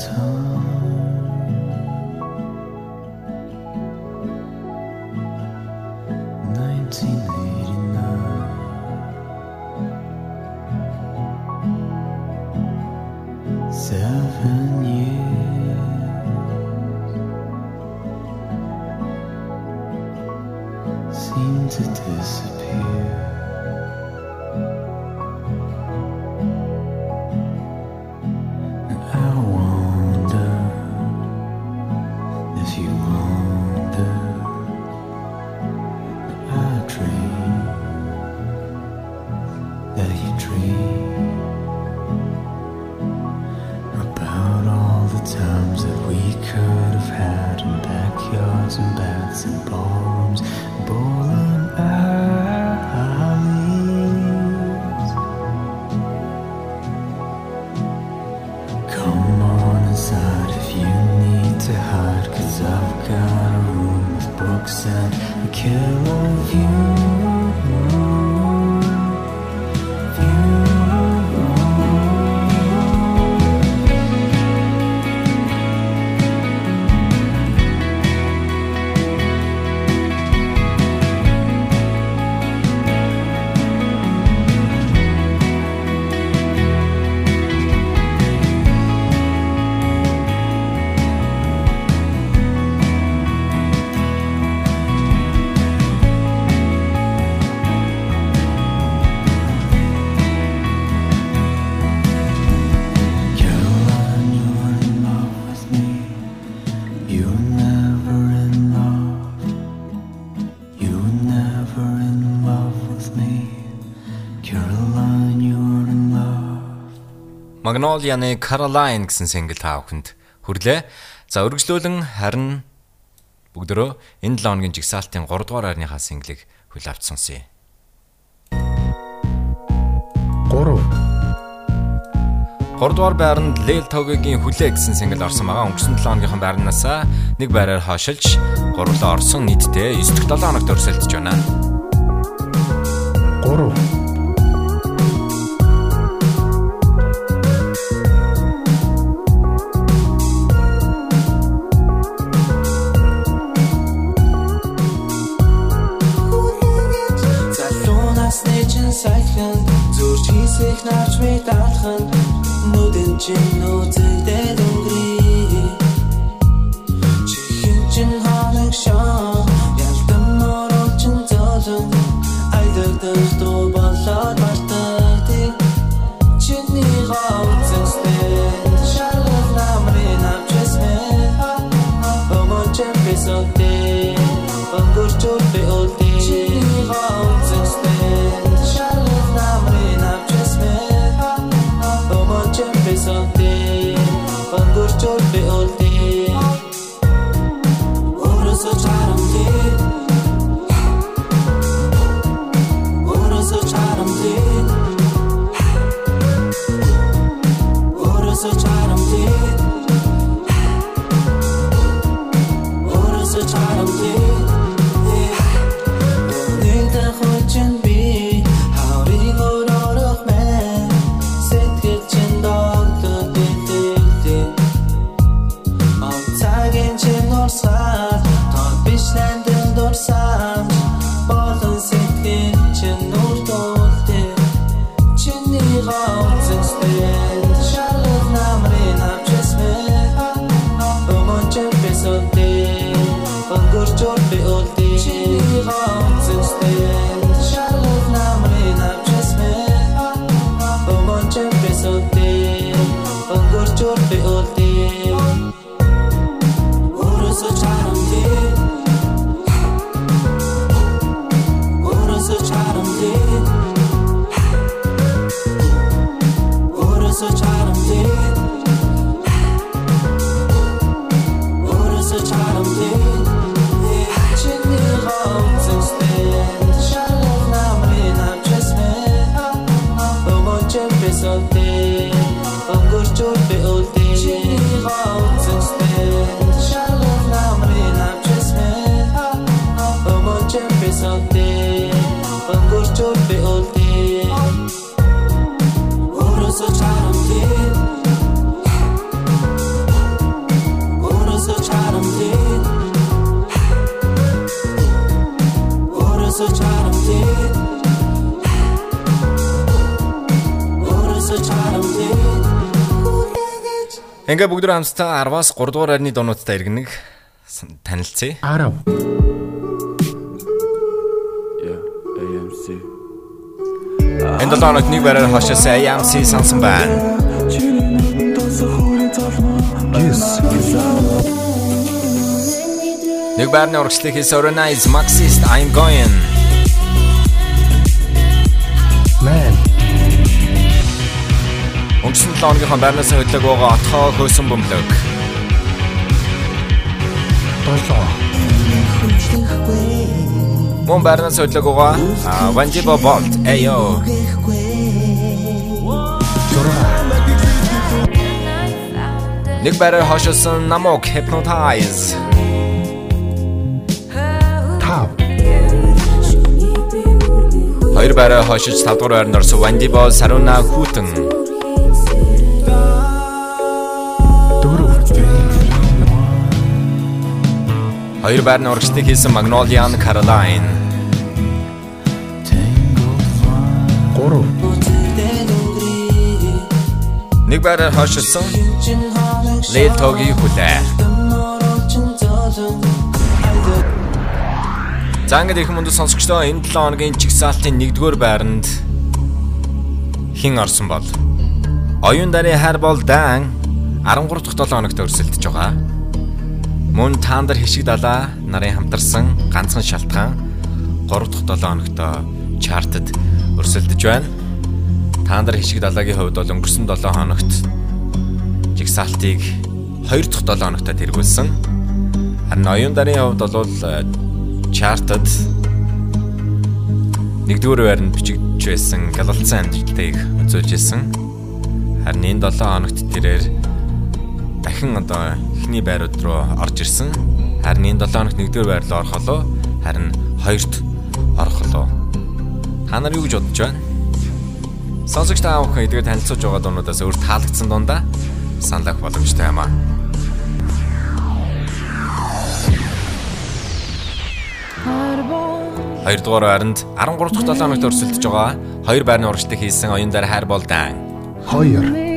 time. Magnolia-ны Caroline гэсэн single та бүхэнд хүрлээ. За өргөжлүүлэн харин бүгдөө энэ 7 хоногийн жигсаалтын 3 дугаар хайрныхаа single-ийг хүл авч сонсъё. 3 3 дугаар байранд Лел Тогийн хүлээ гэсэн single орсон байгаа. Өнгөрсөн 7 хоногийн байрнаас нэг байраар хашилж гурлаа орсон нийтдээ 9 дахь 7 хоногт өрсөлдөж байна. 3很不の情路，只得。Ингээ бүгд хамтдаа 10-аас 3 дугаар арны дуунуудтай иргэнэг танилцъя. 10 AMC Энэ 7 хоногт нэг байраар хашаасан AMC сансан байна. Нэг байрны урагшлыг хийсэн Organize Maxist I'm going. Өнгөрсөн 7 хоногийн байрнаас хөдлөг байгаа отхоо хөөсөн бөмбөлөг. 7 Мөн байрнаас хөдлөг байгаа Vandibo Bolt Ayo. Нэг байраар хашаасан Namok Hypnotize. 5 Хоёр байраа хашиж 5 дугаар байранд орсон Vandibo Saruna Хоёр байрны урагшлыг хийсэн Magnolian Caroline. 3 Нэг байраар хашилсан Lil Togi хүлээ. За ингээд их мөндөд сонсогчдоо энэ 7 хоногийн чигсаалтын 1-р байранд хин орсон бол Оюун дарын хайр бол дан 13 дахь 7 хоногт өрсөлдөж байгаа. Мөн таандар хишиг далаа нарын хамтарсан ганцхан шалтгаан 3 дахь 7 хоногт чартад өрсөлдөж байна. Таандар хишиг далаагийн хувьд бол өнгөрсөн 7 хоногт жигсаалтыг 2 дахь 7 хоногт тэргүүлсэн. Харин оюун дарын хувьд бол э, чартад нэгдүгээр байранд бичигдэж байсан галалцсан амжилтыг үзүүлж исэн. Харин энэ 7 хоногт тэрээр дахин одоо эхний байрууд руу орж ирсэн. Харин энэ 7 хоногт нэгдүгээр байр руу орох болоо харин хоёрт орох болоо. Та нар юу гэж бодож байна? Сонсогч та бүхэн эдгээр танилцуулж байгаа дуунуудаас өөр таалагдсан дундаа санал авах боломжтой юм аа. Хоёрдугаар байранд 13 дахь 7 хоногт өрсөлдөж байгаа хоёр байрны урагшлагыг хийсэн оюун дээр хайр болдан. 2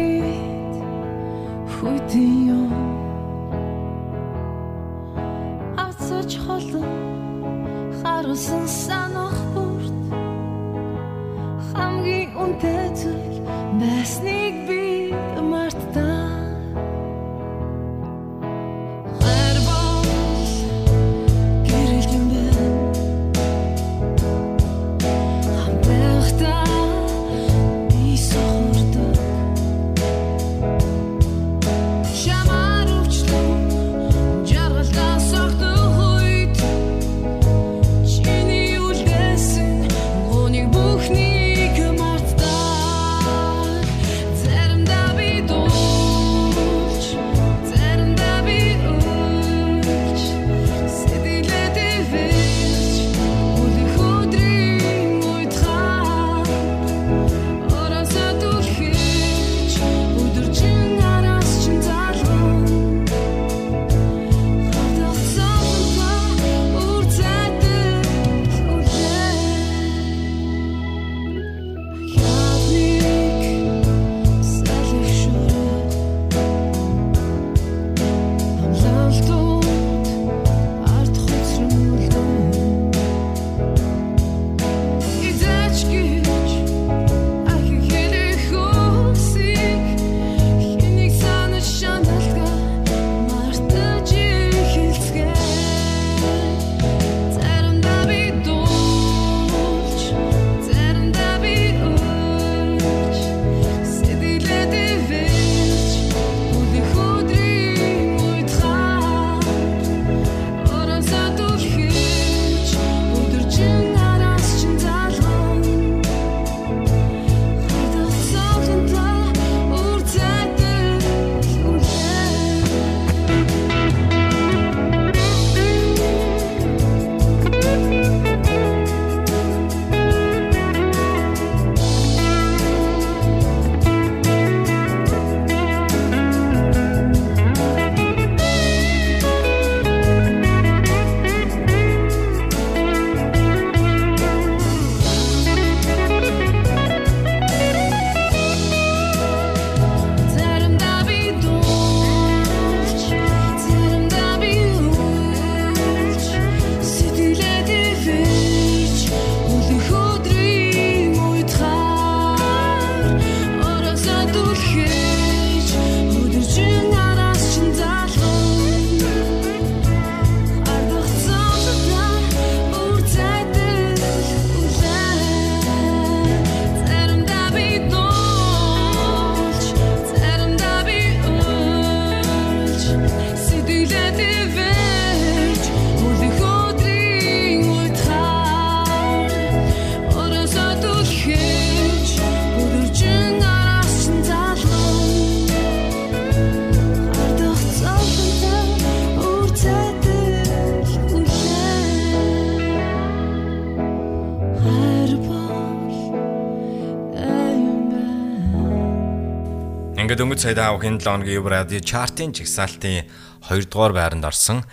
Ингээд өнгөц сая давхын 7 хоногийн Юб радио чартын жигсаалтын 2 дугаар байранд орсон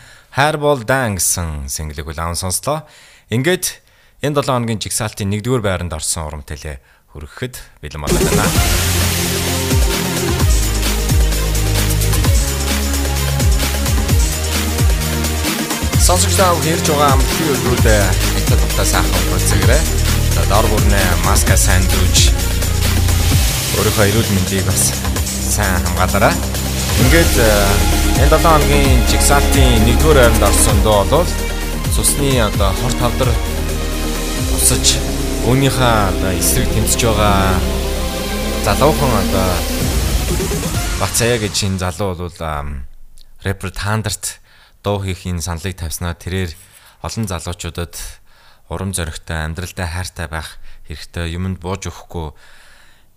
бол дан гэсэн single-ийг улаан сонслоо. Ингээд энэ 7 хоногийн жигсаалтын 1 дугаар байранд орсон урам тэлээ хүргэхэд бэлэн болоо байна. Сонсогч таа хэрж байгаа амтлын өдрүүд хятад тухтай сайхан процегрэ. Дор бүрнэ маска сандвич өөрийнхөө эрүүл мэндийг бас сайн хамгаалаарай. Ингээд э, энэ 7 хоногийн жигсаалтын 1-р байранд орсон доо бол цусны одоо хор тавдар усаж өөрийнхөө одоо эсрэг тэмцэж байгаа залуухан одоо Бацая гэж энэ залуу бол рэпер Тандарт дуу хийх энэ саналыг тавьснаа тэрээр олон залуучуудад урам зоригтой амьдралдаа хайртай байх хэрэгтэй юмд бууж өгөхгүй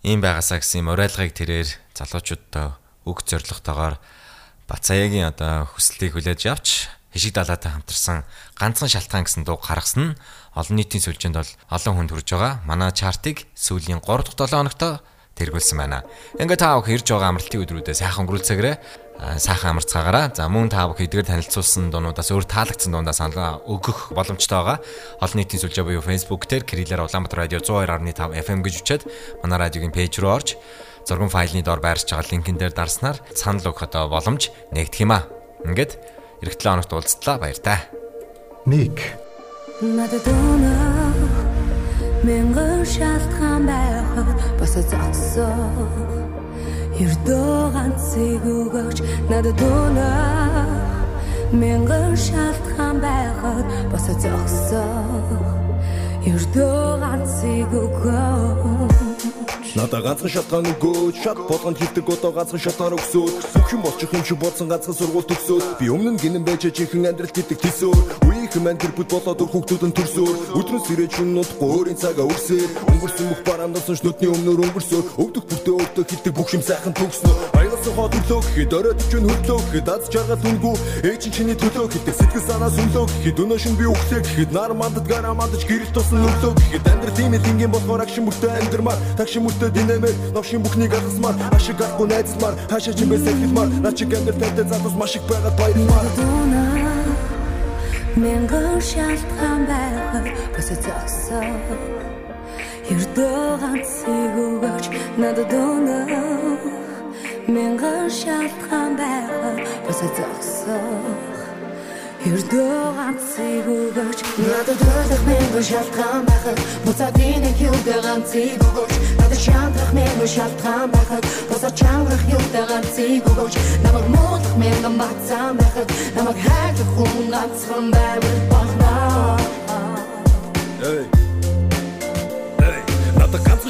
ийм байгаасаа гэсэн юм уриалгыг тэрээр залуучуудаа үг зоригтойгоор Бацаягийн одоо хүслийг хүлээж авч хишиг далаатай хамтарсан ганцхан шалтгаан гэсэн дуу гаргасан нь олон нийтийн сүлжээнд бол олон хүнд хүрж байгаа. Манай чартыг сүүлийн 3 дахь 7 хоногт тэргүүлсэн байна. Ингээ та бүхэн ирж байгаа амралтын өдрүүдэд сайхан өнгөрүүлцээгээрэй. Сайхан амарцгаагаараа. За мөн та бүхэн эдгээр танилцуулсан дуунуудаас өөр таалагдсан дундаа санал өгөх боломжтой байгаа. Олон нийтийн сүлжээ буюу Facebook дээр Кириллээр Улаанбаатар радио 102.5 FM гэж үчээд манай радиогийн пэйж рүү орж зургийн файлны доор байршиж байгаа линкэн дээр дарснаар санал өгөх одоо боломж нэгдэх юм аа. Ингээд эх 7 хоногт уулзтлаа баяр та. 1 Надад өнөө мянган шалтгаан байхад бас зогсоо Ердөө ганцыг өгөөч. Надад өнөө мянган шалтгаан байхад бас зогсоо Ердөө ганцыг өгөөч Надаа ганцхан шатгаан өгөөд шат болгонд хилдэг одоо ганцхан шатаар өгсөөд юм болчих юм шиг бодсон ганцхан сургууль төгсөөд би өмнө гинэн байж жинхэнэ амьдрал гэдэг төсөөр үеийнхэн мань тэр бүд болоод өр хүүхдүүд нь төрсөөр өдрөөс ирээд шүн нутгүй өөрийн цагаа өрсөөр өнгөрсөн бүх барамдсан шнүтний өмнөр өнгөрсөөр өвдөх бүртээ өөртөө хилдэг бүх юм сайхан төгснө. Аялсан хот өглөө гэхэд оройд ч хөлтөө гэхэд аз жаргал үнгүй. Ээж чиний төлөө гэдэг сэтгэл санаа сүнлөө гэхэд өнөө шин би өглөө гэхэд нар мандад гараа мандаж гэрэл тусан өглөө гэхэд амьдрал ийм л ингийн болохоор агшин бүртээ амьдрмаар. Тагшин бүртээ Өстө динэмэр новшин бүхнийг алгасмаар ашиг авахгүй найзлмаар хаашаа ч юм бэ сахилмаар наа чи гэмдэр тэнтэй залуус маш их байгаад баярмаар. Мянган шалтгаан байхад бас зогсоо Ердөө ганцыг өгөөч надад өнөө Мянган шалтгаан байхад бас зогсоо Ердөө ганцыг өгөөч. Надад өөлөх мянган шалтгаан байхад буцаад нэг юутай ганцыг өгөөч. Надад шантрах мянган шалтгаан байхад буцаад чангарах юутай ганцыг өгөөч. Намайг муулах мянган бацаан байхад намайг хайрлах хүн ганцхан байвал болноо Эй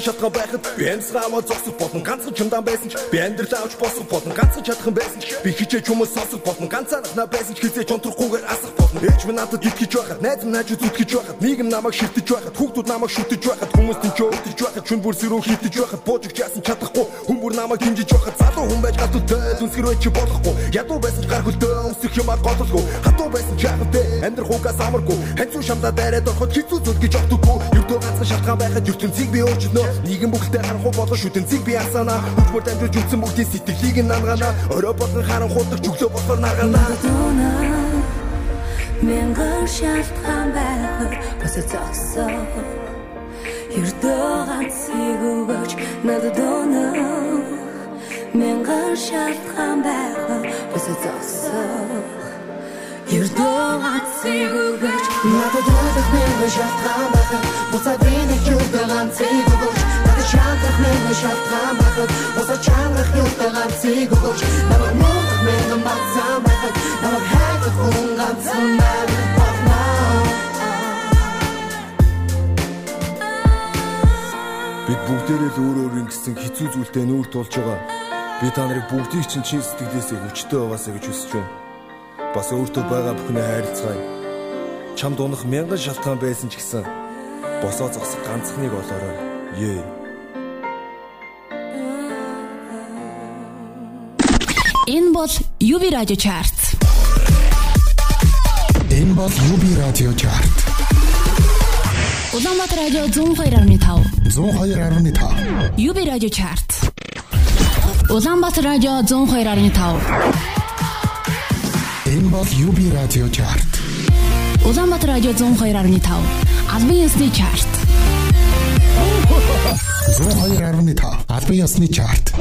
Шатгаан байхад би амьсгаамаа зогсох болно ганцхан чамдан байсан ч би амьдрал авч босох болно ганцхан чадхан байсан ч би хичээж хүмүүс сонсох болно ганцаархнаа байсан ч хизээж онтрохгүйгээр асах болно ээж минь надад итгэж байхад найз минь хажууд зүтгэж байхад нийгэм намайг ширтэж байхад хүүхдүүд намайг шүтэж байхад хүмүүс тэнч өвдөж байхад чүн бүр сэрүү хитэж байхад бууж яасан чадахгүй хүн бүр намайг хинжиж байхад залуу хүн байж гадуутай зүнсгэр байж болохгүй ядуу байсан ч гар хөлтөө өмсөх юм гололгүй хатуу байсан ч яахтай амьдрах угаас амаргүй ханцуу шамдаа дайраад ороход хэцүү зүйл гэж огтдоггүй ердөө ганцхан шалтгаан байхад ертөнцийг би өөрчилнө нийгэм бүгдээ харанхуй болон шүтэнцийг би асаана. Хүчмөр дамжуулж үтсэн бүгдийн сэтгэлийг нь нангаана орой болгон харанхуудаг жүглөө болохоор наргаана. Мянган шалтгаан байхад бас зогсоо. Ердөө ганцыг өгөөч надад өнөө Мянган шалтгаан байхад бас зогсоо. Ердөө ганцыг өгөөч Надад өөлөх мянган шалтгаан байхад буцаад нэг юутай ганцыг өгөөч Надад шантрах мянган шалтгаан байхад буцаад чангарах юутай ганцыг өгөөч Намайг муулах мянган бацаан байхад намайг хайрлах хүн ганцхан байвал болноо Бид бүгдээрээ л өөр өөр ингэсэн хэцүү зүйлтэй нүүр тулж байгаа. Би та нарыг бүгдийг чинь чин сэтгэлээсээ хүчтэй байгаасаа гэж хүсэж байна. Бас өөртөө байгаа бүхнээ хайрлцгаая. Чамд унах мянган шалтгаан байсан ч гэсэн босоо зогсох ганцхныг олоорой. Ее. Энэ бол UV Radio Chart. Энэ бол UB радио чарт. Улаанбаатар радио 102.5. 102.5. UV Radio Chart. Улаанбаатар радио 102.5. Энэ бол UB радио чарт. Улаанбаатар радио 102.5. Албан ёсны чарт. 102.5. Албан ёсны чарт.